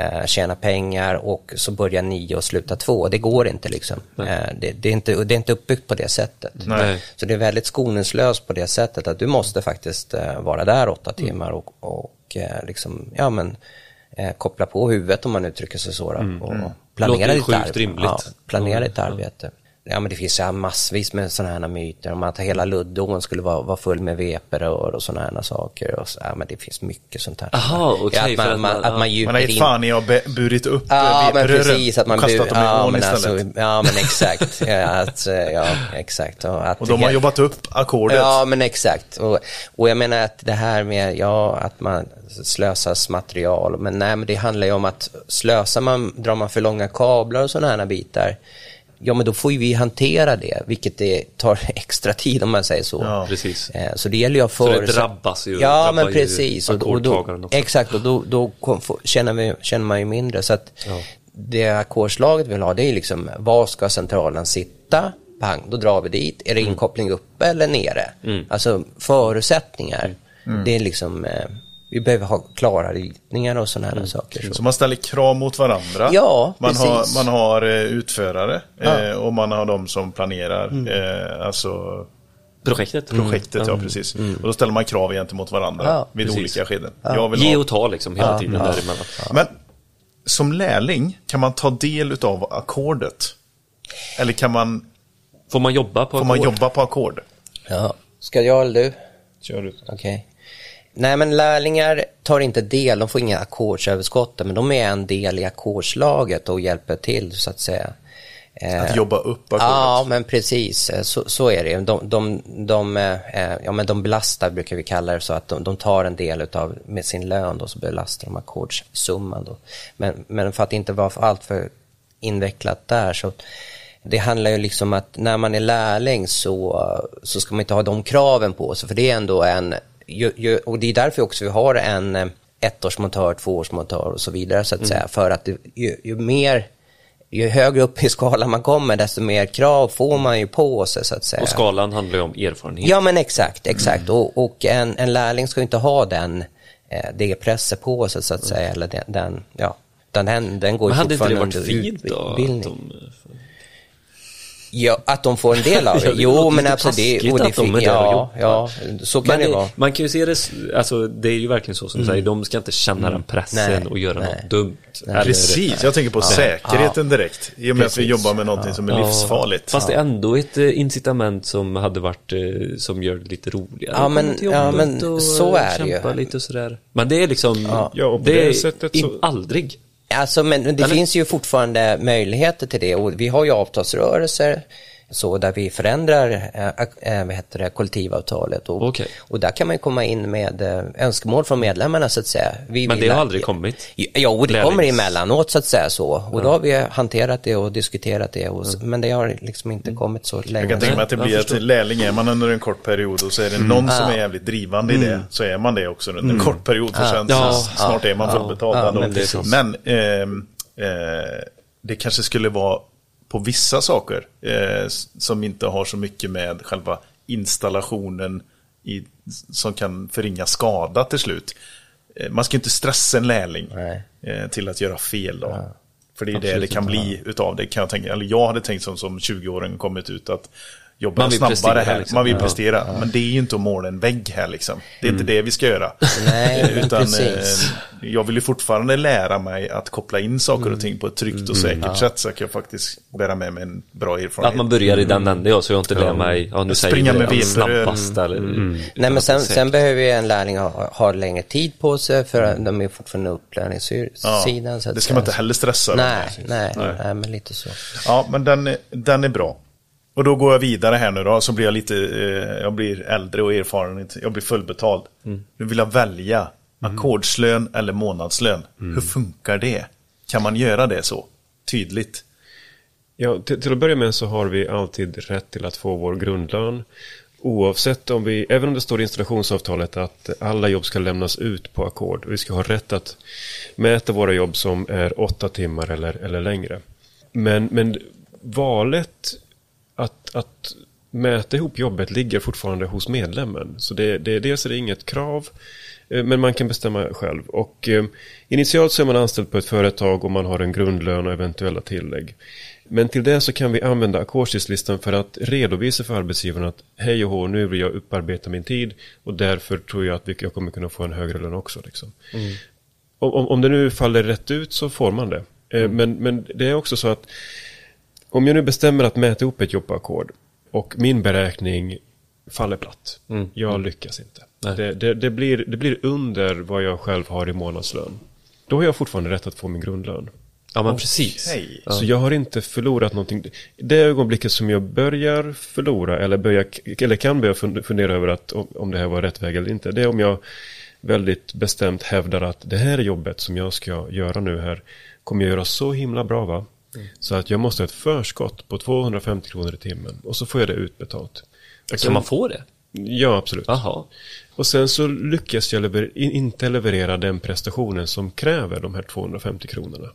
eh, tjäna pengar och så börja nio och sluta två. Det går inte liksom. Eh, Det, det, är inte det är inte uppbyggt på det sättet. Nej. Så det är väldigt skoningslöst på det sättet att du måste faktiskt eh, vara där åtta Mm. timmar och, och eh, liksom, ja men eh, koppla på huvudet om man uttrycker sig så. då, Och Mm. Låter planera ju ditt, sjukt. Ja, planera Ja, ditt arbete. Ja men det finns ju massvis med sådana här myter om att hela Luddån skulle vara, vara full med veperör och sådana här saker. Och så, ja men det finns mycket sånt här. Aha, okej, ja, att, man, att man, man- att man ja. har gett fan i att be- burit upp Ja, eh, men precis. Att man och kastat bu- dem i ja, ån men istället. alltså, ja, men exakt. Ja, att, eh, ja, exakt. Och, att och de har jobbat upp ackordet. Ja, men exakt. Och, och jag menar att det här med, ja, att man slösas material. Men nej, men det handlar ju om att slösar man, drar man för långa kablar och sådana här bitar, ja men då får ju vi hantera det, vilket det tar extra tid om man säger så. Ja. Precis. Eh, Så det gäller ju att Så det drabbas ju- Ja, men ju precis. Och, och då, exakt, och då, då känner, vi, känner man ju mindre. Så att Ja. det ackordslaget vill ha, det är liksom, var ska centralen sitta? Pang, då drar vi dit. Är det Mm. inkoppling uppe eller nere? Alltså förutsättningar. Mm. Det är liksom, eh, vi behöver ha klara ritningar och sådana här saker. Så. Så man ställer krav mot varandra. Ja, man, har, precis. man har eh, utförare Ja. Mm. eh, och man har de som planerar eh, alltså Projektet. projektet. Ja, precis. Och då ställer man krav gentemot varandra Ja, vid precis. olika skeden. Jag vill Ge och ta liksom hela tiden däremellan. Men som lärling, kan man ta del av ackordet? Eller kan man, Får man jobba på får man ackord? jobba på ackord? Ja. Ska jag eller du? Kör du. Okej. Nej, men lärlingar tar inte del, de får inga ackordsöverskott, men de är en del i ackordslaget och hjälper till så att säga. Eh, Att jobba upp ackordet? Ja, men precis. Eh, Så, så är det. De, de, de, eh, ja, men de belastar, brukar vi kalla det, så att de, de tar en del utav, med sin lön då, så belastar de ackordssumman. Då. Men, men för att inte vara allt för invecklat där så det handlar ju liksom att när man är lärling så, så ska man inte ha de kraven på sig, för det är ändå en, och det är därför också vi har en eh, ettårsmontör, tvåårsmontör och så vidare så att säga, för att ju, ju mer ju högre upp i skalan man kommer, desto mer krav får man ju på sig så att säga. Och skalan handlar ju om erfarenhet. Ja, men exakt, exakt. Och, och en, en lärling ska ju inte ha den, eh, det presset på sig så att säga, eller den, den ja, utan den, den går Men hade inte det varit fint då? Utbildning. Ja, att de får en del av Ja, det. det Jo, men absolut. Det, och det att de är ja, ja, så kan men det det, vara. man kan ju se det, alltså det är ju verkligen så som du säger, de ska inte känna den pressen Nej, och göra nej. något dumt. Eller- Precis, jag tänker på säkerheten direkt. I och med att vi Precis. jobbar med någonting som är livsfarligt. Fast det är ändå ett eh, incitament som hade varit, eh, som gör det lite roligare. Ja, men- ja, men så är det ju. kämpa lite och sådär. Men det är liksom, Ja, och på det det är sättet i- så- aldrig. Alltså, men det Eller? finns ju fortfarande möjligheter till det och vi har ju avtalsrörelser så där vi förändrar äh, vad heter det, kollektivavtalet. Och, Okej. och där kan man komma in med äh, önskemål från medlemmarna så att säga. Vi Men det har att- aldrig kommit. Jo, det Lärlings- kommer emellanåt så att säga så. Och då har vi hanterat det och diskuterat det och, s- men det har liksom inte kommit så länge. Jag kan tänka mig att det blir att lärling. Är man under en kort period och så är det någon som är jävligt drivande i det så är man det också. Under en kort period för sen Ja. snart är man fullbetald. Ja, ändå. men. Men ehm, eh, det kanske skulle vara på vissa saker eh, som inte har så mycket med själva installationen i, som kan förringa skada till slut. Eh, man ska inte stressa en lärling eh, till att göra fel då. För det är det det kan bli utav det kan jag tänka. Eller jag hade tänkt som, som 20-åring kommit ut att jobba Man snabbare prestera, här. liksom. Man vill Ja. prestera. Men det är ju inte att måla en vägg här liksom. Det är inte det vi ska göra. Nej, Eh, Utan precis. eh, jag vill ju fortfarande lära mig att koppla in saker och ting på ett tryggt och säkert sätt så att jag faktiskt bära med mig en bra erfarenhet. Att man börjar i den änden, ja, så jag inte lär mig, ja nu säger Springa vi med det, snabbast eller... Nej men sen, sen behöver ju en lärling ha, ha längre tid på sig för de är fortfarande upplärningssidan. så att det ska man inte heller stressa Nej, med. nej, nej, men lite så. Ja, men den, den är bra. Och då går jag vidare här nu då, så blir jag lite, eh, jag blir äldre och erfaren, jag blir fullbetald. Nu vill jag välja ackordslön eller månadslön. Hur funkar det? Kan man göra det så tydligt? Ja, till, till att börja med så har vi alltid rätt till att få vår grundlön. Oavsett om vi, även om det står i installationsavtalet att alla jobb ska lämnas ut på ackord. Vi ska ha rätt att mäta våra jobb som är åtta timmar eller, eller längre. Men, men valet att, att mäta ihop jobbet ligger fortfarande hos medlemmen. Så det, det, dels är det inget krav, eh, men man kan bestämma själv. Och eh, initialt så är man anställd på ett företag och man har en grundlön och eventuella tillägg. Men till det så kan vi använda ackordstidslistan för att redovisa för arbetsgivaren att hej och hå, nu vill jag upparbeta min tid och därför tror jag att jag kommer kunna få en högre lön också. Liksom. Mm. Om, om det nu faller rätt ut så får man det. Eh, mm. Men, men det är också så att om jag nu bestämmer att mäta upp ett jobbackord och min beräkning faller platt. Mm. Jag lyckas inte. Det, det, det, blir, det blir under vad jag själv har i månadslön. Då har jag fortfarande rätt att få min grundlön. Ja men precis. Okay. Så jag har inte förlorat någonting. Det ögonblicket som jag börjar förlora eller, börjar, eller kan börja fundera över att om det här var rätt väg eller inte. Det är om jag väldigt bestämt hävdar att det här jobbet som jag ska göra nu här kommer jag göra så himla bra va. Mm. Så att jag måste ha ett förskott på 250 kronor i timmen och så får jag det utbetalt. Kan sen, man få det? Ja, absolut. Aha. Och sen så lyckas jag lever, inte leverera den prestationen som kräver de här 250 kronorna.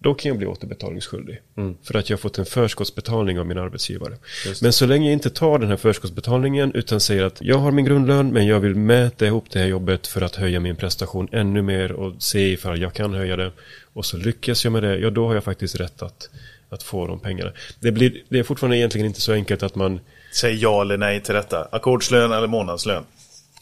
Då kan jag bli återbetalningsskyldig. Mm. För att jag har fått en förskottsbetalning av min arbetsgivare. Men så länge jag inte tar den här förskottsbetalningen utan säger att jag har min grundlön men jag vill mäta ihop det här jobbet för att höja min prestation ännu mer och se ifall jag kan höja det. Och så lyckas jag med det, ja då har jag faktiskt rätt att, att få de pengarna. Det, blir, det är fortfarande egentligen inte så enkelt att man... Säg ja eller nej till detta. Ackordslön eller månadslön.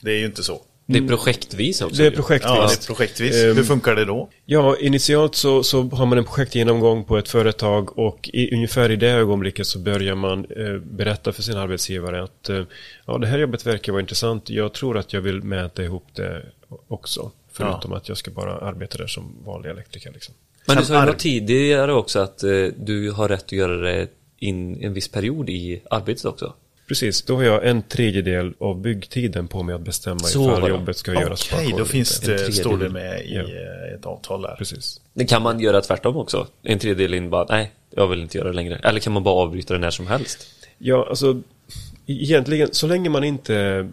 Det är ju inte så. Det är projektvis också. Det är projektvis. Ja, det är projektvis. Hur funkar det då? Ja, initialt så, så har man en projektgenomgång på ett företag och i, ungefär i det ögonblicket så börjar man eh, berätta för sin arbetsgivare att eh, ja, det här jobbet verkar vara intressant. Jag tror att jag vill mäta ihop det också. Förutom ja. att jag ska bara arbeta där som vanlig elektriker. Liksom. Men du sa ju tidigare också att eh, du har rätt att göra det in en viss period i arbetet också. Precis, då har jag en tredjedel av byggtiden på mig att bestämma så ifall jobbet ska göras Okej, då finns det, står det med i ja. Eh, ett avtal där. Precis. Det kan man göra tvärtom också? En tredjedel in bara, nej, jag vill inte göra det längre. Eller kan man bara avbryta det när som helst? Ja, alltså egentligen, så länge man inte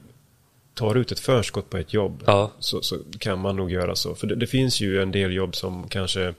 tar ut ett förskott på ett jobb ja. så, så, kan man nog göra så. För det, det, finns ju en del jobb som kanske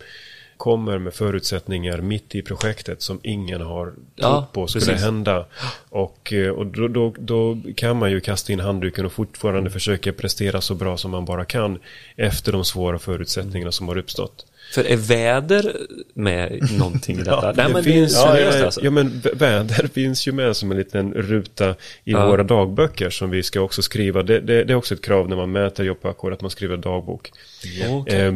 kommer med förutsättningar mitt i projektet som ingen har trott på skulle precis. hända. Och, eh, och då, då, då, kan man ju kasta in handduken och fortfarande försöka prestera så bra som man bara kan efter de svåra förutsättningarna som har uppstått. För är väder med någonting i detta? ja, Nej, det finns, det ja, alltså. ja, men väder finns ju med som en liten ruta i ja. våra dagböcker som vi ska också skriva. Det, det, det är också ett krav när man mäter jobb på ackord att man skriver dagbok. Ja, okay. eh,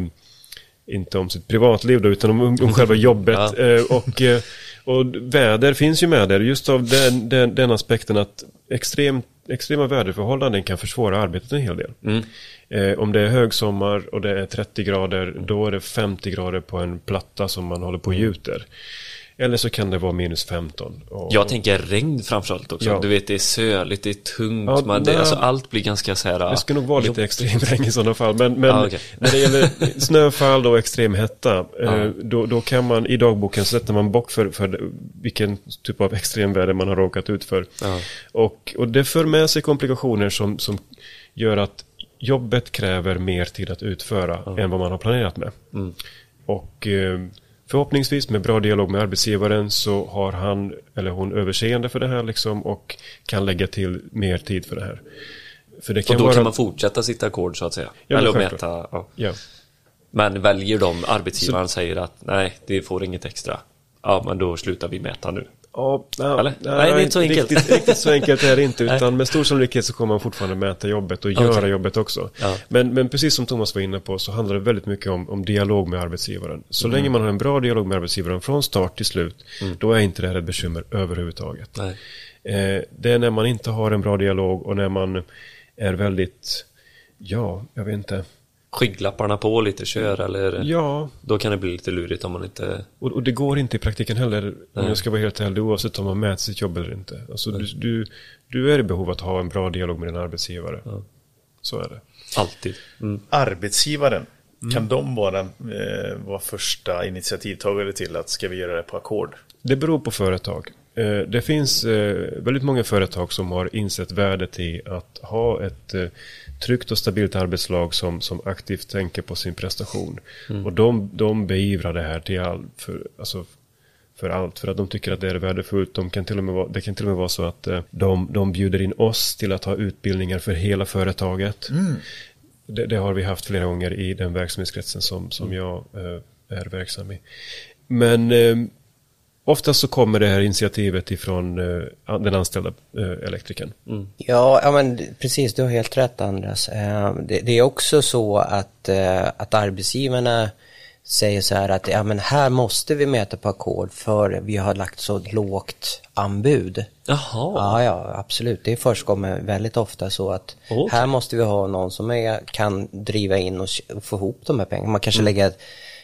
inte om sitt privatliv då, utan om, om själva jobbet. Ja. Eh, och, eh, och väder finns ju med där, just av den, den, den aspekten att extrem, extrema väderförhållanden kan försvåra arbetet en hel del. Mm. Eh, om det är högsommar och det är 30 grader, då är det 50 grader på en platta som man håller på och gjuter. Eller så kan det vara minus 15. Och... Jag tänker regn framförallt också. Ja. Du vet, det är söligt, det är tungt. Ja, man, det, alltså, allt blir ganska så här... Det ska nog vara lite extrem regn i sådana fall. Men, men ah, okay. när det gäller snöfall och extrem hetta, ah. då, då kan man i dagboken sätta man bock för, för vilken typ av extremväder man har råkat ut för. Ah. Och, och det för med sig komplikationer som, som gör att jobbet kräver mer tid att utföra än vad man har planerat med. Mm. Och... Förhoppningsvis med bra dialog med arbetsgivaren så har han eller hon överseende för det här liksom och kan lägga till mer tid för det här. För det kan och då vara... kan man fortsätta sitt ackord så att säga? Ja, eller mäta? Ja. ja. Men väljer de, arbetsgivaren så... säger att nej, det får inget extra. Ja, men då slutar vi mäta nu. Ja, ja, nej, nej, det är inte så enkelt. Riktigt, riktigt så enkelt är det inte. Utan med stor sannolikhet så kommer man fortfarande mäta jobbet och göra okay. jobbet också. Ja. Men, men precis som Thomas var inne på så handlar det väldigt mycket om, om dialog med arbetsgivaren. Så mm. länge man har en bra dialog med arbetsgivaren från start till slut, mm. då är inte det här ett bekymmer överhuvudtaget. Eh, det är när man inte har en bra dialog och när man är väldigt, ja, jag vet inte skygglapparna på lite, kör eller ja. Då kan det bli lite lurigt om man inte Och, och det går inte i praktiken heller Nej. Om jag ska vara helt ärlig oavsett om man mäter sitt jobb eller inte Alltså du, du, du, är i behov av att ha en bra dialog med din arbetsgivare ja. Så är det Alltid mm. Arbetsgivaren mm. Kan de vara, eh, vara första initiativtagare till att ska vi göra det på ackord? Det beror på företag eh, det finns eh, väldigt många företag som har insett värdet i att ha ett eh, tryggt och stabilt arbetslag som, som aktivt tänker på sin prestation. Mm. Och de, de beivrar det här till all, för, alltså, för allt. För att de tycker att det är värdefullt. De kan till och med vara, det kan till och med vara så att eh, de, de bjuder in oss till att ha utbildningar för hela företaget. Mm. Det, det, har vi haft flera gånger i den verksamhetskretsen som, som jag eh, är verksam i. Men eh, Oftast så kommer det här initiativet ifrån uh, den anställda uh, elektrikern. Mm. Ja, ja, men precis, du har helt rätt Andras. Uh, det, det, är också så att, att arbetsgivarna säger så här att ja, men här måste vi mäta på ackord för vi har lagt så lågt anbud. Jaha. Ja, ja, absolut. Det förekommer väldigt ofta så att okay. här måste vi ha någon som är, kan driva in och, och få ihop de här pengarna. Man kanske mm. lägger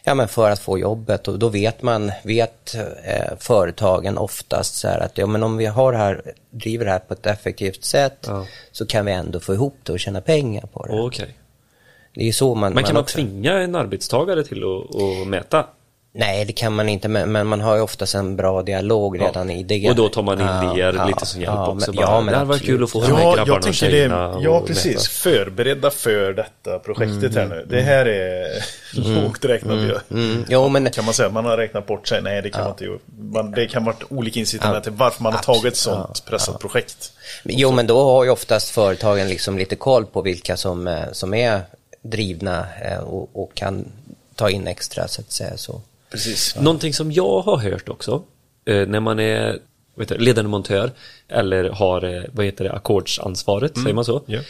Ja men för att få jobbet och då vet man, vet eh, företagen oftast så här att ja men om vi har det här, driver det här på ett effektivt sätt ja. så kan vi ändå få ihop det och tjäna pengar på det. Okay. Det är så man... Men kan man, man tvinga en arbetstagare till att, att mäta? Nej, det kan man inte, men man har ju oftast en bra dialog redan ja. i det. Och då tar man in ja, er ja, lite som hjälp ja, också. Men, bara, ja, men det här var kul att få ja, med grabbarna jag och tjejerna. Det, ja, precis. Mäta. Förberedda för detta projektet mm, här nu. Det här är mm, lågt räknat mm, mm, jo, men... Kan man säga man har räknat bort sig? Nej, det kan man inte man, Det kan vara olika incitament till varför man har tagit ett sånt pressat projekt. Jo, men då har ju oftast företagen liksom lite koll på vilka som, eh, som är drivna eh, och, och kan ta in extra så att säga så. Precis. Någonting som jag har hört också, eh, när man är du, ledande montör eller har, eh, vad heter det, ackordsansvaret, mm. säger man så? Yeah.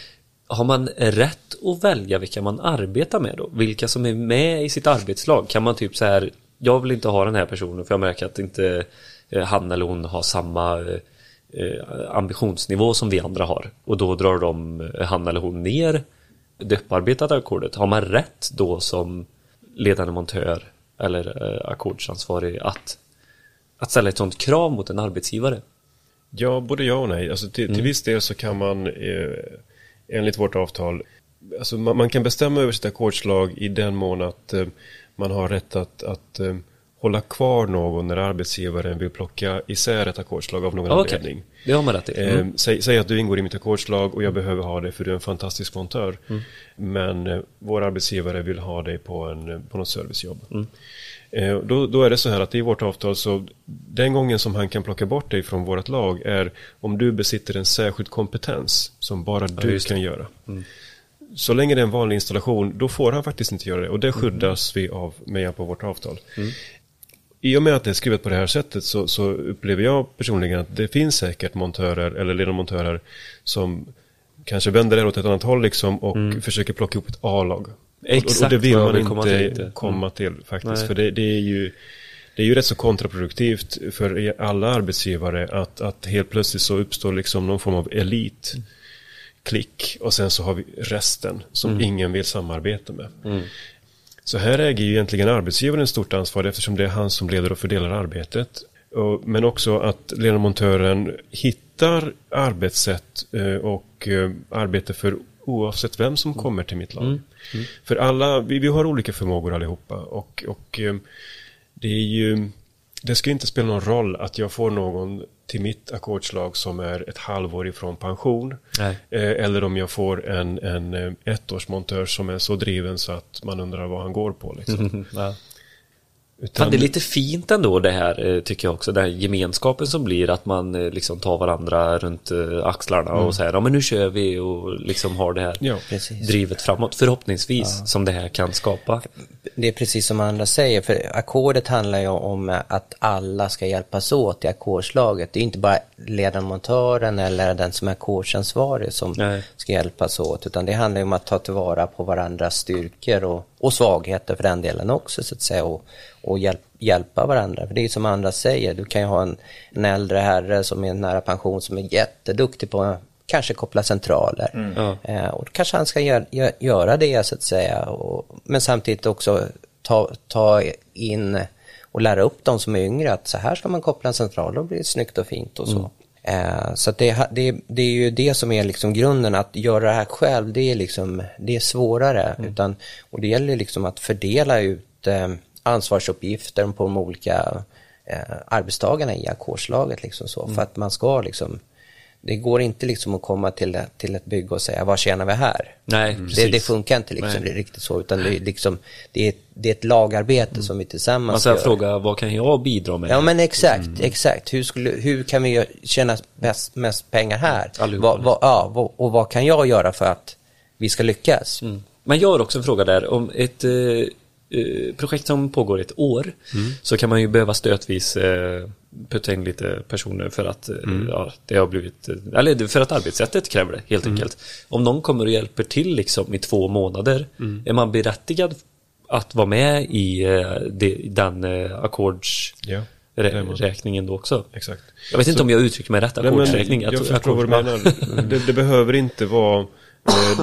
Har man rätt att välja vilka man arbetar med då? Vilka som är med i sitt arbetslag? Kan man typ så här, jag vill inte ha den här personen för jag märker att inte eh, han eller hon har samma ambitionsnivå som vi andra har. Och då drar de, han eller hon ner det upparbetade ackordet. Har man rätt då som ledande montör eller eh, ackordsansvarig att, att ställa ett sådant krav mot en arbetsgivare? Ja, både ja och nej. Alltså till, mm. till viss del så kan man eh, enligt vårt avtal Alltså man, man, kan bestämma över sitt ackordslag i den mån att eh, man har rätt att, att eh, hålla kvar någon när arbetsgivaren vill plocka isär ett ackordslag av någon ah, okay. anledning. Det har man rätt. Mm. Eh, säg, säg, att du ingår i mitt ackordslag och jag behöver ha dig för du är en fantastisk montör. Mm. Men eh, vår arbetsgivare vill ha dig på, en, på något servicejobb. Mm. Eh, då, då, är det så här att i vårt avtal så den gången som han kan plocka bort dig från vårt lag är om du besitter en särskild kompetens som bara ja, du kan göra. Mm. Så länge det är en vanlig installation, då får han faktiskt inte göra det. Och det mm. skyddas vi av med hjälp av vårt avtal. Mm i och med att det är skrivet på det här sättet så, så, upplever jag personligen att det finns säkert montörer eller ledande som kanske vänder det åt ett annat håll liksom och mm. försöker plocka ihop ett A-lag. Exakt och, och, det vill man inte komma till, komma till faktiskt. Nej. För det, det, är ju det är ju rätt så kontraproduktivt för alla arbetsgivare att, att helt plötsligt så uppstår liksom någon form av elit klick och sen så har vi resten som mm. ingen vill samarbeta med. Mm. Så här äger ju egentligen arbetsgivaren stort ansvar eftersom det är han som leder och fördelar arbetet. Men också att ledamontören hittar arbetssätt eh, och eh, arbete för oavsett vem som kommer till mitt lag. Mm. Mm. För alla, vi, vi har olika förmågor allihopa och, och eh, det är ju det ska inte spela någon roll att jag får någon till mitt ackordslag som är ett halvår ifrån pension. Nej. Eh, eller om jag får en, en eh, ettårsmontör som är så driven så att man undrar vad han går på. Liksom. ja. Utan... det är lite fint ändå det här eh, tycker jag också, den här gemenskapen som blir att man eh, liksom tar varandra runt eh, axlarna mm. och säger ja men nu kör vi och liksom har det här ja, drivet framåt förhoppningsvis ja. som det här kan skapa. Det är precis som andra säger, för ackordet handlar ju om att alla ska hjälpas åt i ackordslaget. Det är inte bara ledarmontören eller den som är ackordsansvarig som Nej. ska hjälpas åt, utan det handlar ju om att ta tillvara på varandras styrkor och, och svagheter för den delen också så att säga och, och hjälp, hjälpa varandra. För det är som andra säger, du kan ju ha en, en äldre herre som är nära pension som är jätteduktig på att kanske koppla centraler. Mm. Eh, och kanske han ska gör, gör, göra det så att säga. Och, men samtidigt också ta, ta in och lära upp de som är yngre att så här ska man koppla en central, då blir det snyggt och fint och så. Mm. Eh, så det, det, det, är ju det som är liksom grunden, att göra det här själv, det är, liksom, det är svårare. Mm. Utan, och det gäller liksom att fördela ut eh, ansvarsuppgifter på de olika eh, arbetstagarna i ackordslaget. Liksom så, mm. För att man ska liksom, Det går inte liksom att komma till, det, till ett bygge och säga vad tjänar vi här? Nej, Det, precis. det funkar inte liksom Nej. riktigt så, utan det är, liksom, det är, det är ett lagarbete som vi tillsammans Man ska gör. fråga, vad kan jag bidra med? Ja men exakt, exakt. Hur, skulle, hur kan vi tjäna bäst, mest pengar här? Allihopa. Vad- vad- ja, vad- och vad kan jag göra för att vi ska lyckas? Mm. Men jag har också en fråga där. Om ett eh, eh, projekt som pågår ett år så kan man ju behöva stötvis eh, putta in lite personer för att eh, ja, det har blivit, eh, eller för att arbetssättet kräver det helt enkelt. Om någon kommer och hjälper till liksom i två månader, är man berättigad att vara med i eh, det, den eh, ackords Ja, det är man. räkningen då också? Exakt. Jag vet inte om jag uttrycker mig rätt, ackordsräkning. jag tror- förstår vad du menar. Det, det behöver inte vara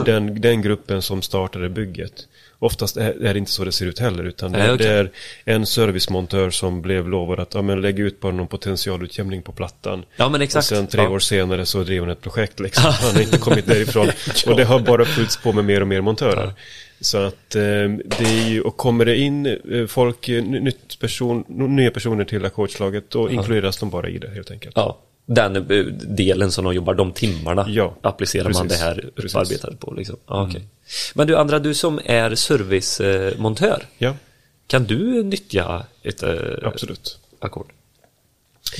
den, den gruppen som startade bygget. Oftast är, är det inte så det ser ut heller, utan det, Nej, okej. det är en servicemontör som blev lovad att ja, men lägg ut bara någon potentialutjämning på plattan. Ja, men exakt. Och sen tre Ja. år senare så driver han ett projekt liksom. Han har inte kommit därifrån. Och det har bara fyllts på med mer och mer montörer. Så att eh, det är ju, och kommer det in eh, folk, eh, ny- nytt person, nya personer till ackordslaget, då inkluderas de bara i det helt enkelt. Ja, den eh, delen som de jobbar, de timmarna Ja, applicerar man det precis, här precis. Mm. upparbetade på. Liksom. Ja, okej. Men du Andra, du som är servicemontör, Ja, kan du nyttja ett eh, absolut. ackord?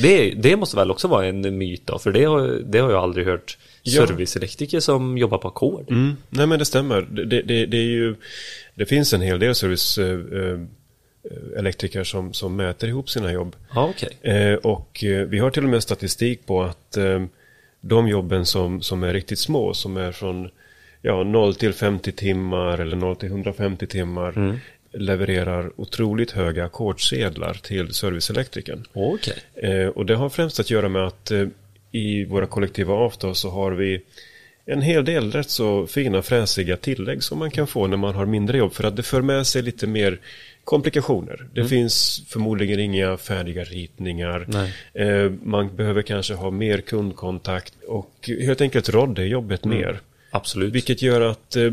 Det, det måste väl också vara en myt då, för det har, det har jag aldrig hört Ja. serviceelektriker som jobbar på ackord. Mm. Nej men det stämmer. Det, det, det, det är ju, det finns en hel del service eh, eh, elektriker som, som mäter ihop sina jobb. Ja, okej. Eh, och eh, vi har till och med statistik på att eh, de jobben som, som är riktigt små, som är från ja, 0 till 50 timmar eller 0 till 150 timmar, levererar otroligt höga ackordsedlar till serviceelektrikern. Eh, och det har främst att göra med att eh, i våra kollektiva avtal så har vi en hel del rätt så fina fräsiga tillägg som man kan få när man har mindre jobb för att det för med sig lite mer komplikationer. Det finns förmodligen inga färdiga ritningar. Eh, man behöver kanske ha mer kundkontakt och helt enkelt rodda jobbet mer. Absolut. Vilket gör att eh,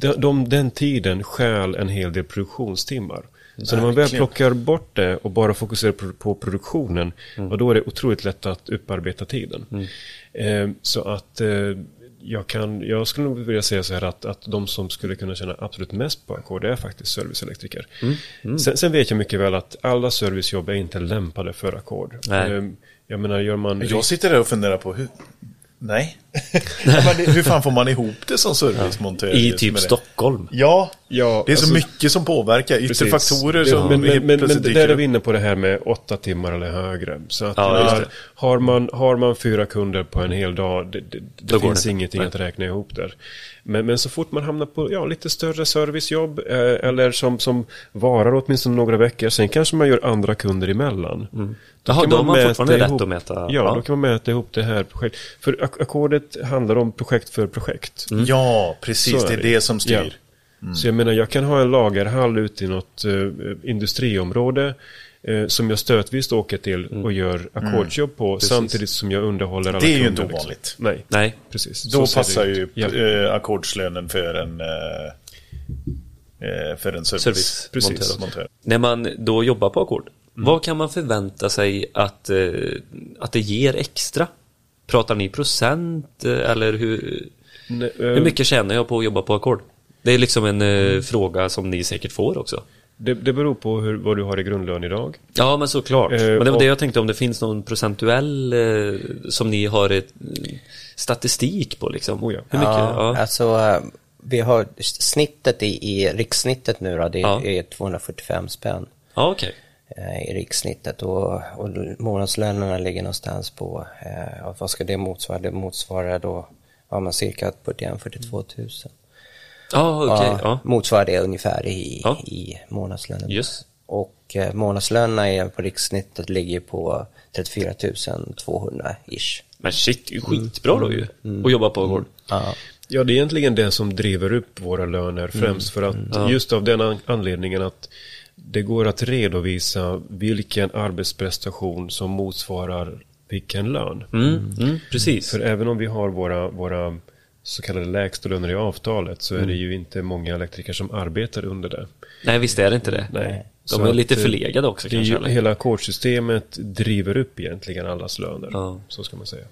de, de, den tiden stjäl en hel del produktionstimmar. Så när man väl plockar bort det och bara fokuserar på, på produktionen, och då är det otroligt lätt att upparbeta tiden. Eh, så att eh, jag, kan, jag skulle nog vilja säga så här att, att de som skulle kunna tjäna absolut mest på ackord är faktiskt serviceelektriker. Sen, sen vet jag mycket väl att alla servicejobb är inte lämpade för ackord. Nej. Eh, jag menar, gör man... Jag sitter där och funderar på hur... Nej. Hur fan får man ihop det som servicemontör? I typ? Stockholm. Ja, Ja, det är så alltså- mycket som påverkar. Yttre Precis. faktorer Det- som men, men, men, men där är vi inne på det här med åtta timmar eller högre. Så att Ja, det. har, man, har man fyra kunder på en hel dag, det, det, det finns det. ingenting Nej. att räkna ihop där. Men, men så fort man hamnar på ja, lite större servicejobb eh, eller som, som varar åtminstone några veckor, sen kanske man gör andra kunder emellan. Mm. Jaha, då har man mäta fortfarande rätt ihop- att mäta- Ja, ja. då kan man mäta ihop det här. För ak- handlar om projekt för projekt. Ja, precis. Så Det är är det. det som styr. Ja. Så jag menar, jag kan ha en lagerhall ute i något eh, industriområde eh, som jag stötvis åker till och gör ackordsjobb på samtidigt som jag underhåller alla Det är ju kunder, inte liksom. ovanligt. Nej, Nej. precis. Då Så passar ju Ja. eh, ackordslönen för en, eh, eh, för en service. Service. Precis. montör-. När man då jobbar på ackord, Mm. vad kan man förvänta sig att, att det ger extra? Pratar ni procent eh, eller hur, Nej, eh, hur mycket tjänar jag på att jobba på ackord? Det är liksom en eh, fråga som ni säkert får också. det, det beror på hur, vad du har i grundlön idag. Ja, men såklart. Eh, men det var och- det jag tänkte om det finns någon procentuell eh, som ni har ett, statistik på liksom. Oh ja. Hur mycket? Ja, Ja. alltså vi har snittet i, i rikssnittet nu då, det Ja. är 245 spänn Ja, okej. eh, i rikssnittet och, och månadslönerna ligger någonstans på, eh, vad ska det motsvara? Det motsvarar då, ja men cirka 41-42 tusen. Ja, okej. Ja. Motsvarar det ungefär i, Ja. i månadslönen. Just. Och eh, månadslönerna på rikssnittet ligger på 34 200 ish. Men shit, det är skitbra då ju. Att jobba på ackord. Ja. Ja, det är egentligen det som driver upp våra löner främst för att just av den an- anledningen att det går att redovisa vilken arbetsprestation som motsvarar vilken lön. Mm, mm, precis. För även om vi har våra, våra så kallade lägstalöner i avtalet så är det ju inte många elektriker som arbetar under det. Nej, visst är det inte det. Nej. De är lite förlegade också det är kanske. ju, hela ackordssystemet driver upp egentligen allas löner. Ja. Så ska man säga.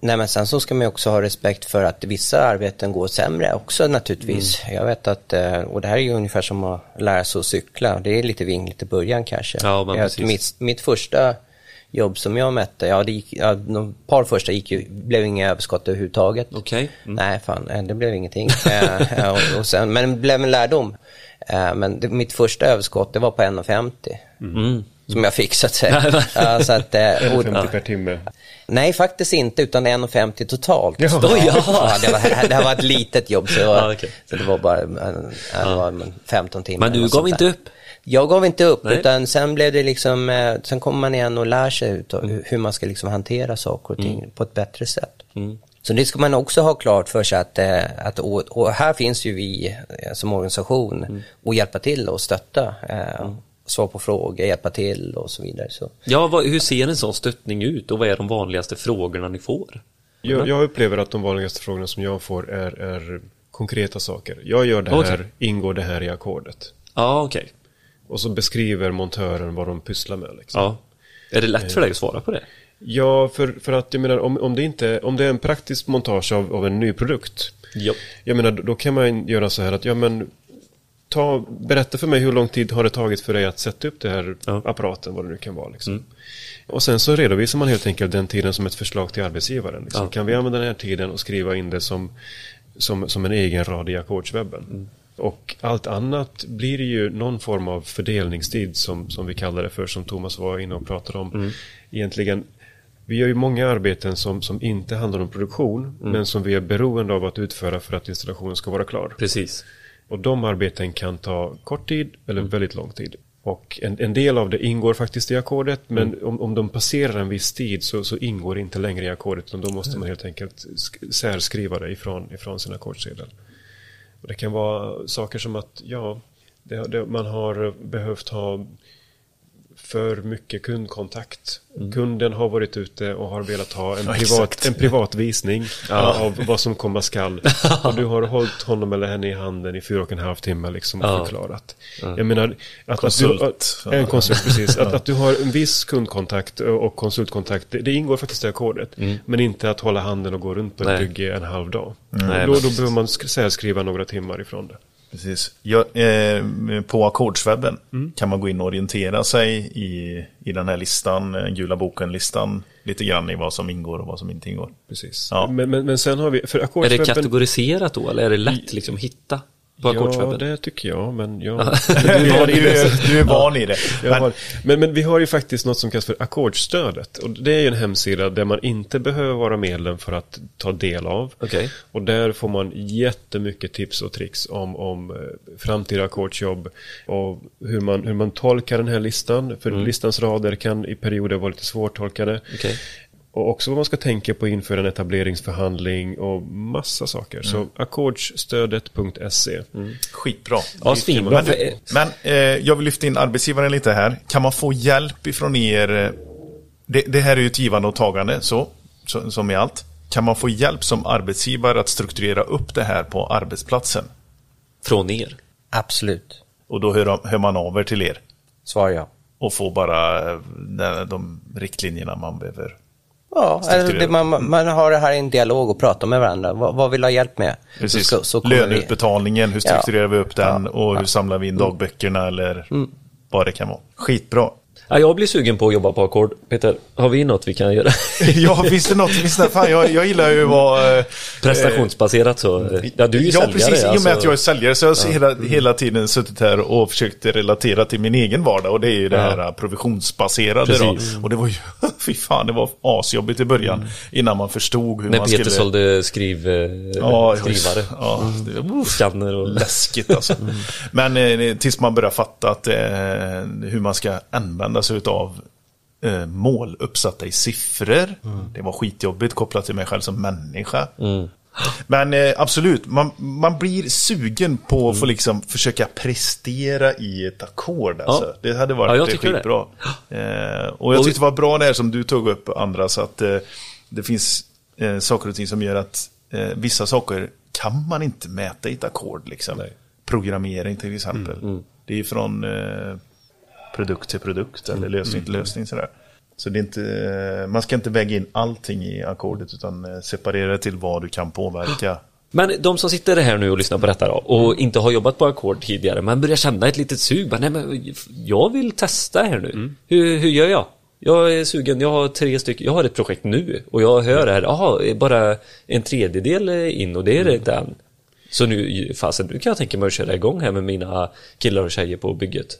Nej men sen så ska man också ha respekt för att vissa arbeten går sämre också naturligtvis. Mm. Jag vet att, eh, och det här är ju ungefär som att lära sig att cykla. Det är lite vingligt i början kanske. Ja, men jag, precis. mitt, mitt första jobb som jag mätte, ja, det gick, ja de par första gick ju, blev inga överskott överhuvudtaget. Okej. Mm. Nej, fan, eh, det blev ingenting. Eh, och, och sen, men det blev en lärdom. Eh, Men det, mitt första överskott, det var på 1,50. Mm. Som jag fick så att säga. ja, så att, eh, och, 50 per timme. Nej, faktiskt inte, utan 1,50 totalt. Oj, ja. Ja, det, var, det här var ett litet jobb, så, Ja, okej. så det var bara en, det var en 15 timmar. Men du gav inte där. upp? Jag gav inte upp, Nej. utan sen blev det liksom, eh, sen kommer man igen och lär sig ut Mm. hur- man ska liksom hantera saker och ting på ett bättre sätt. Så det ska man också ha klart för sig att, eh, att och, och här finns ju vi eh, som organisation Mm. och hjälpa till och stötta. Eh, Svara på frågor, hjälpa till och så vidare. Så. Ja, vad, hur ser en sån stöttning ut och vad är de vanligaste frågorna ni får? Jag, jag upplever att de vanligaste frågorna som jag får är, är konkreta saker. Jag gör det här, Okej. ingår det här i ackordet? Ja, okej. Och så beskriver montören vad de pysslar med. Liksom. Ja. Är det lätt för dig att svara på det? Ja, för, för att jag menar om, om, det inte, om det är en praktisk montage av, av en ny produkt. Ja. Jag menar, då kan man göra så här att, ja men ta, berätta för mig hur lång tid har det tagit för dig att sätta upp det här Ja. apparaten, vad det nu kan vara. Liksom. Och sen så redovisar man helt enkelt den tiden som ett förslag till arbetsgivaren. Liksom. Ja. Kan vi använda den här tiden och skriva in det som, som, som en egen rad i ackordswebben? Och allt annat blir ju någon form av fördelningstid som, som vi kallar det för, som Thomas var inne och pratade om. Egentligen, vi gör ju många arbeten som, som inte handlar om produktion, men som vi är beroende av att utföra för att installationen ska vara klar. Precis. Och de arbeten kan ta kort tid eller väldigt lång tid. Och en, en del av det ingår faktiskt i ackordet, men om, om de passerar en viss tid så, så ingår det inte längre i ackordet, utan då måste man helt enkelt sk- särskriva det ifrån, ifrån sin ackordssedel. Och det kan vara saker som att, ja, det, det, man har behövt ha för mycket kundkontakt. Kunden har varit ute och har velat ha en, Ja, privat, en privat visning av vad som komma skall. Och du har hållit honom eller henne i handen i fyra och en halv timme liksom och Ja. förklarat. Jag menar, att, Konsult. Att du, en konsult, precis. Att, att du har en viss kundkontakt och konsultkontakt, det, det ingår faktiskt i ackordet. Men inte att hålla handen och gå runt på Nej. bygge en halv dag. Nej, då, då behöver man sk- särskriva några timmar ifrån det. Precis. Jag, eh, på ackordswebben kan man gå in och orientera sig i, i den här listan, eh, gula boken-listan, lite grann i vad som ingår och vad som inte ingår. Precis. Ja. Men, men, men sen har vi, för Är det kategoriserat då eller är det lätt liksom hitta på Ja, det tycker jag, men jag... Du, är- du, är- du är van i det. Har, men, men vi har ju faktiskt något som kallas för ackordsstödet. Och det är ju en hemsida där man inte behöver vara medlem för att ta del av. Okej. Och där får man jättemycket tips och tricks om, om eh, framtida ackordsjobb och hur man, hur man tolkar den här listan. För listans rader kan i perioder vara lite svårtolkade. Okej. Och också vad man ska tänka på inför en etableringsförhandling och massa saker. Så ackordsstödet.se. skitbra. Ja, svinbra. Men, För- men eh, jag vill lyfta in arbetsgivaren lite här. Kan man få hjälp ifrån er? eh, Det, det här är ju ett givande och tagande, så, så, som i allt. Kan man få hjälp som arbetsgivare att strukturera upp det här på arbetsplatsen? Från er? Absolut. Och då hör, hör man av er till er Svar ja. och får bara eh, de, de riktlinjerna man behöver. Ja, eller det, man, man har det här i en dialog och pratar med varandra. Vad, vad vill du ha hjälp med? Precis. Så, så vi- Löneutbetalningen, hur strukturerar vi upp den Ja. och hur samlar vi in dagböckerna eller vad det kan vara. Skitbra. Ja, jag blir sugen på att jobba på ackord. Peter, har vi något vi kan göra? ja, finns det något? Finns det, fan, jag, jag gillar ju vara... eh, Prestationsbaserat så. Ja, du är ju ja, säljare. precis. I och med alltså. att jag är säljare så har jag hela, hela tiden suttit här och försökt relatera till min egen vardag. Och det är ju det här eh, provisionsbaserade. Och det var ju, fy fan, det var asjobbigt i början. Innan man förstod hur När man Peter skulle... sålde skriv, eh, Ja, skrivare. Ja, det, uff, Skanner och... läskigt alltså. Men eh, tills man börjar fatta att, eh, hur man ska använda sig utav eh, mål uppsatta i siffror. Det var skitjobbigt kopplat till mig själv som människa. Men eh, absolut, man, man blir sugen på att få liksom försöka prestera i ett ackord. Alltså. Det hade varit Ja, eh, tycker det. skitbra. Eh, och jag Och- tyckte det var bra det här som du tog upp, andra, så att eh, det finns eh, saker och ting som gör att eh, vissa saker kan man inte mäta i ett ackord. Liksom. Nej. Programmering till exempel. Mm, Det är från eh, produkt till produkt eller lösning till lösning. Sådär. Så det är inte, man ska inte väga in allting i ackordet utan eh, separera till vad du kan påverka. Men de som sitter här nu och lyssnar på detta då och inte har jobbat på ackord tidigare men börjar känna ett litet sug. Bara, nej, men jag vill testa här nu. Hur, hur gör jag? Jag är sugen, jag har tre stycken, jag har ett projekt nu och jag hör här, jaha, bara en tredjedel in och det är det än. Så nu, fasen, nu kan jag tänka mig att köra igång här med mina killar och tjejer på bygget.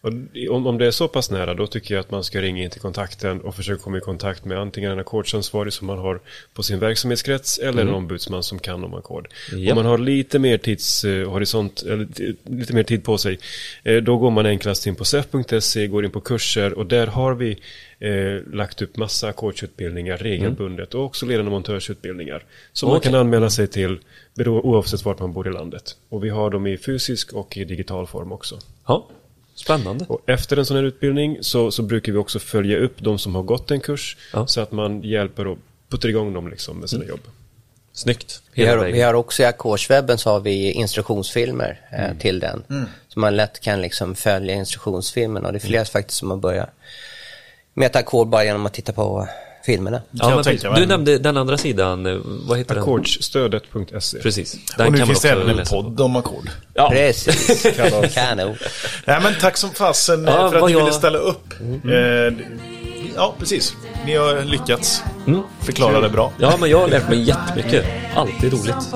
Och om, det är så pass nära då tycker jag att man ska ringa in till kontakten och försöka komma i kontakt med antingen en ackordsansvarig som man har på sin verksamhetskrets eller en ombudsman som kan om ackord. Ja. Om man har lite mer tidshorisont, eller lite mer tid på sig, eh, då går man enklast in på sef.se, går in på kurser och där har vi eh, lagt upp massa ackordsutbildningar regelbundet och också ledande montörsutbildningar. Som man Okej. kan anmäla sig till oavsett vart man bor i landet. Och vi har dem i fysisk och i digital form också. Ja, spännande. Och efter en sån här utbildning så, så brukar vi också följa upp de som har gått en kurs Ja. så att man hjälper och puttar igång dem liksom med sina jobb. Snyggt. Vi har, vi har också i Ackordswebben så har vi instruktionsfilmer eh, till den. Så man lätt kan liksom följa instruktionsfilmen och det är flera faktiskt som har börjat med ett ackord bara genom att titta på filmerna. Ja, men. Du nämnde den andra sidan, eh, vad heter den? Ackordsstödet.se. Precis. Den och nu kan finns det även en podd om ackord. Ja. Precis. Kanon. Nej, men tack som fasen eh, ja, för att du jag... ville ställa upp. Mm. Eh, ja, precis. Ni har lyckats mm. förklara det bra. Ja, men jag har lärt mig jättemycket. Alltid roligt.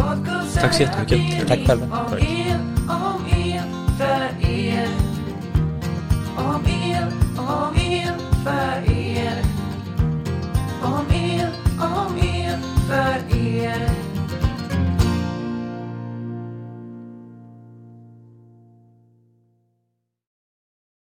Tack så jättemycket. Tack själva. Tack. Om el, för er om er, om er, för er.